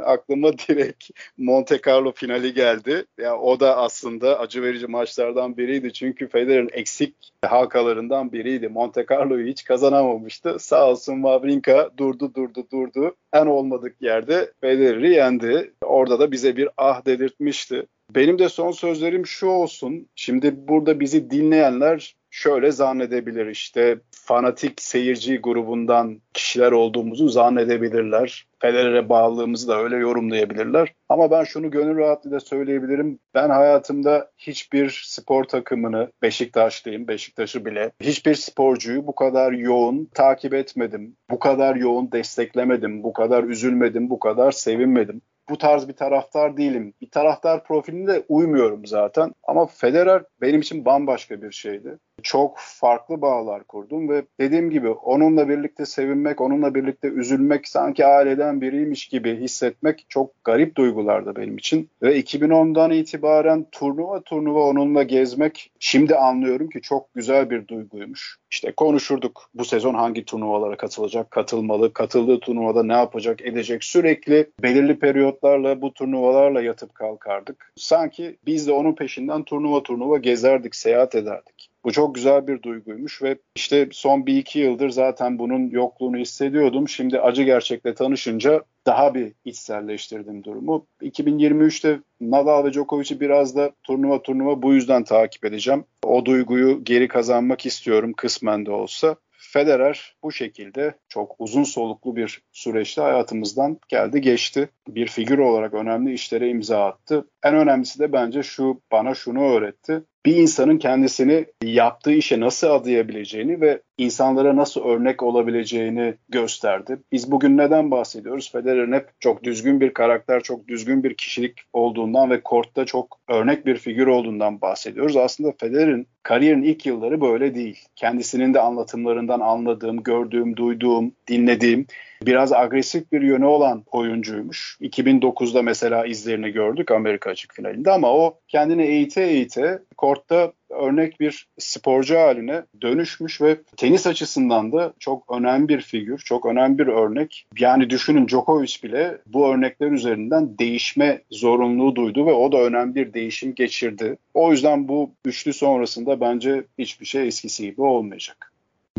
aklıma direkt Monte Carlo finali geldi. Ya yani o da aslında acı verici maçlardan biriydi. Çünkü Federer'in eksik halkalarından biriydi. Monte Carlo'yu hiç kazanamamıştı. Sağ olsun Wawrinka durdu durdu durdu. En olmadık yerde Federer'i yendi. Orada da bize bir ah dedirtmişti. Benim de son sözlerim şu olsun. Şimdi burada bizi dinleyenler şöyle zannedebilir işte fanatik seyirci grubundan kişiler olduğumuzu zannedebilirler. Federer'e bağlılığımızı da öyle yorumlayabilirler. Ama ben şunu gönül rahatlığıyla söyleyebilirim. Ben hayatımda hiçbir spor takımını, Beşiktaşlıyım, Beşiktaş'ı bile, hiçbir sporcuyu bu kadar yoğun takip etmedim. Bu kadar yoğun desteklemedim, bu kadar üzülmedim, bu kadar sevinmedim bu tarz bir taraftar değilim. Bir taraftar profiline uymuyorum zaten. Ama Federer benim için bambaşka bir şeydi. Çok farklı bağlar kurdum ve dediğim gibi onunla birlikte sevinmek, onunla birlikte üzülmek, sanki aileden biriymiş gibi hissetmek çok garip duygulardı benim için. Ve 2010'dan itibaren turnuva turnuva onunla gezmek şimdi anlıyorum ki çok güzel bir duyguymuş. İşte konuşurduk bu sezon hangi turnuvalara katılacak, katılmalı, katıldığı turnuvada ne yapacak, edecek. Sürekli belirli periyotlarla bu turnuvalarla yatıp kalkardık. Sanki biz de onun peşinden turnuva turnuva gezerdik, seyahat ederdik. Bu çok güzel bir duyguymuş ve işte son bir iki yıldır zaten bunun yokluğunu hissediyordum. Şimdi acı gerçekle tanışınca daha bir içselleştirdim durumu. 2023'te Nadal ve Djokovic'i biraz da turnuva turnuva bu yüzden takip edeceğim. O duyguyu geri kazanmak istiyorum kısmen de olsa. Federer bu şekilde çok uzun soluklu bir süreçte hayatımızdan geldi geçti. Bir figür olarak önemli işlere imza attı. En önemlisi de bence şu bana şunu öğretti bir insanın kendisini yaptığı işe nasıl adayabileceğini ve insanlara nasıl örnek olabileceğini gösterdi. Biz bugün neden bahsediyoruz? Federer'in hep çok düzgün bir karakter, çok düzgün bir kişilik olduğundan ve kortta çok örnek bir figür olduğundan bahsediyoruz. Aslında Federer'in kariyerin ilk yılları böyle değil. Kendisinin de anlatımlarından anladığım, gördüğüm, duyduğum, dinlediğim biraz agresif bir yönü olan oyuncuymuş. 2009'da mesela izlerini gördük Amerika açık finalinde ama o kendini eğite eğite kortta örnek bir sporcu haline dönüşmüş ve tenis açısından da çok önemli bir figür, çok önemli bir örnek. Yani düşünün Djokovic bile bu örnekler üzerinden değişme zorunluluğu duydu ve o da önemli bir değişim geçirdi. O yüzden bu üçlü sonrasında bence hiçbir şey eskisi gibi olmayacak.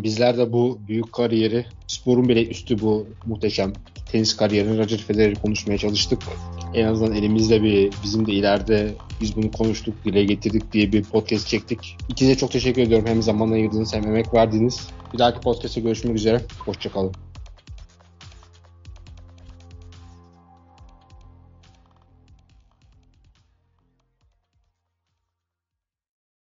Bizler de bu büyük kariyeri, sporun bile üstü bu muhteşem tenis kariyerini Roger Federer'i konuşmaya çalıştık. En azından elimizde bir bizim de ileride biz bunu konuştuk, dile getirdik diye bir podcast çektik. İkinize çok teşekkür ediyorum. Hem zaman ayırdınız hem emek verdiniz. Bir dahaki podcast'te görüşmek üzere. Hoşçakalın.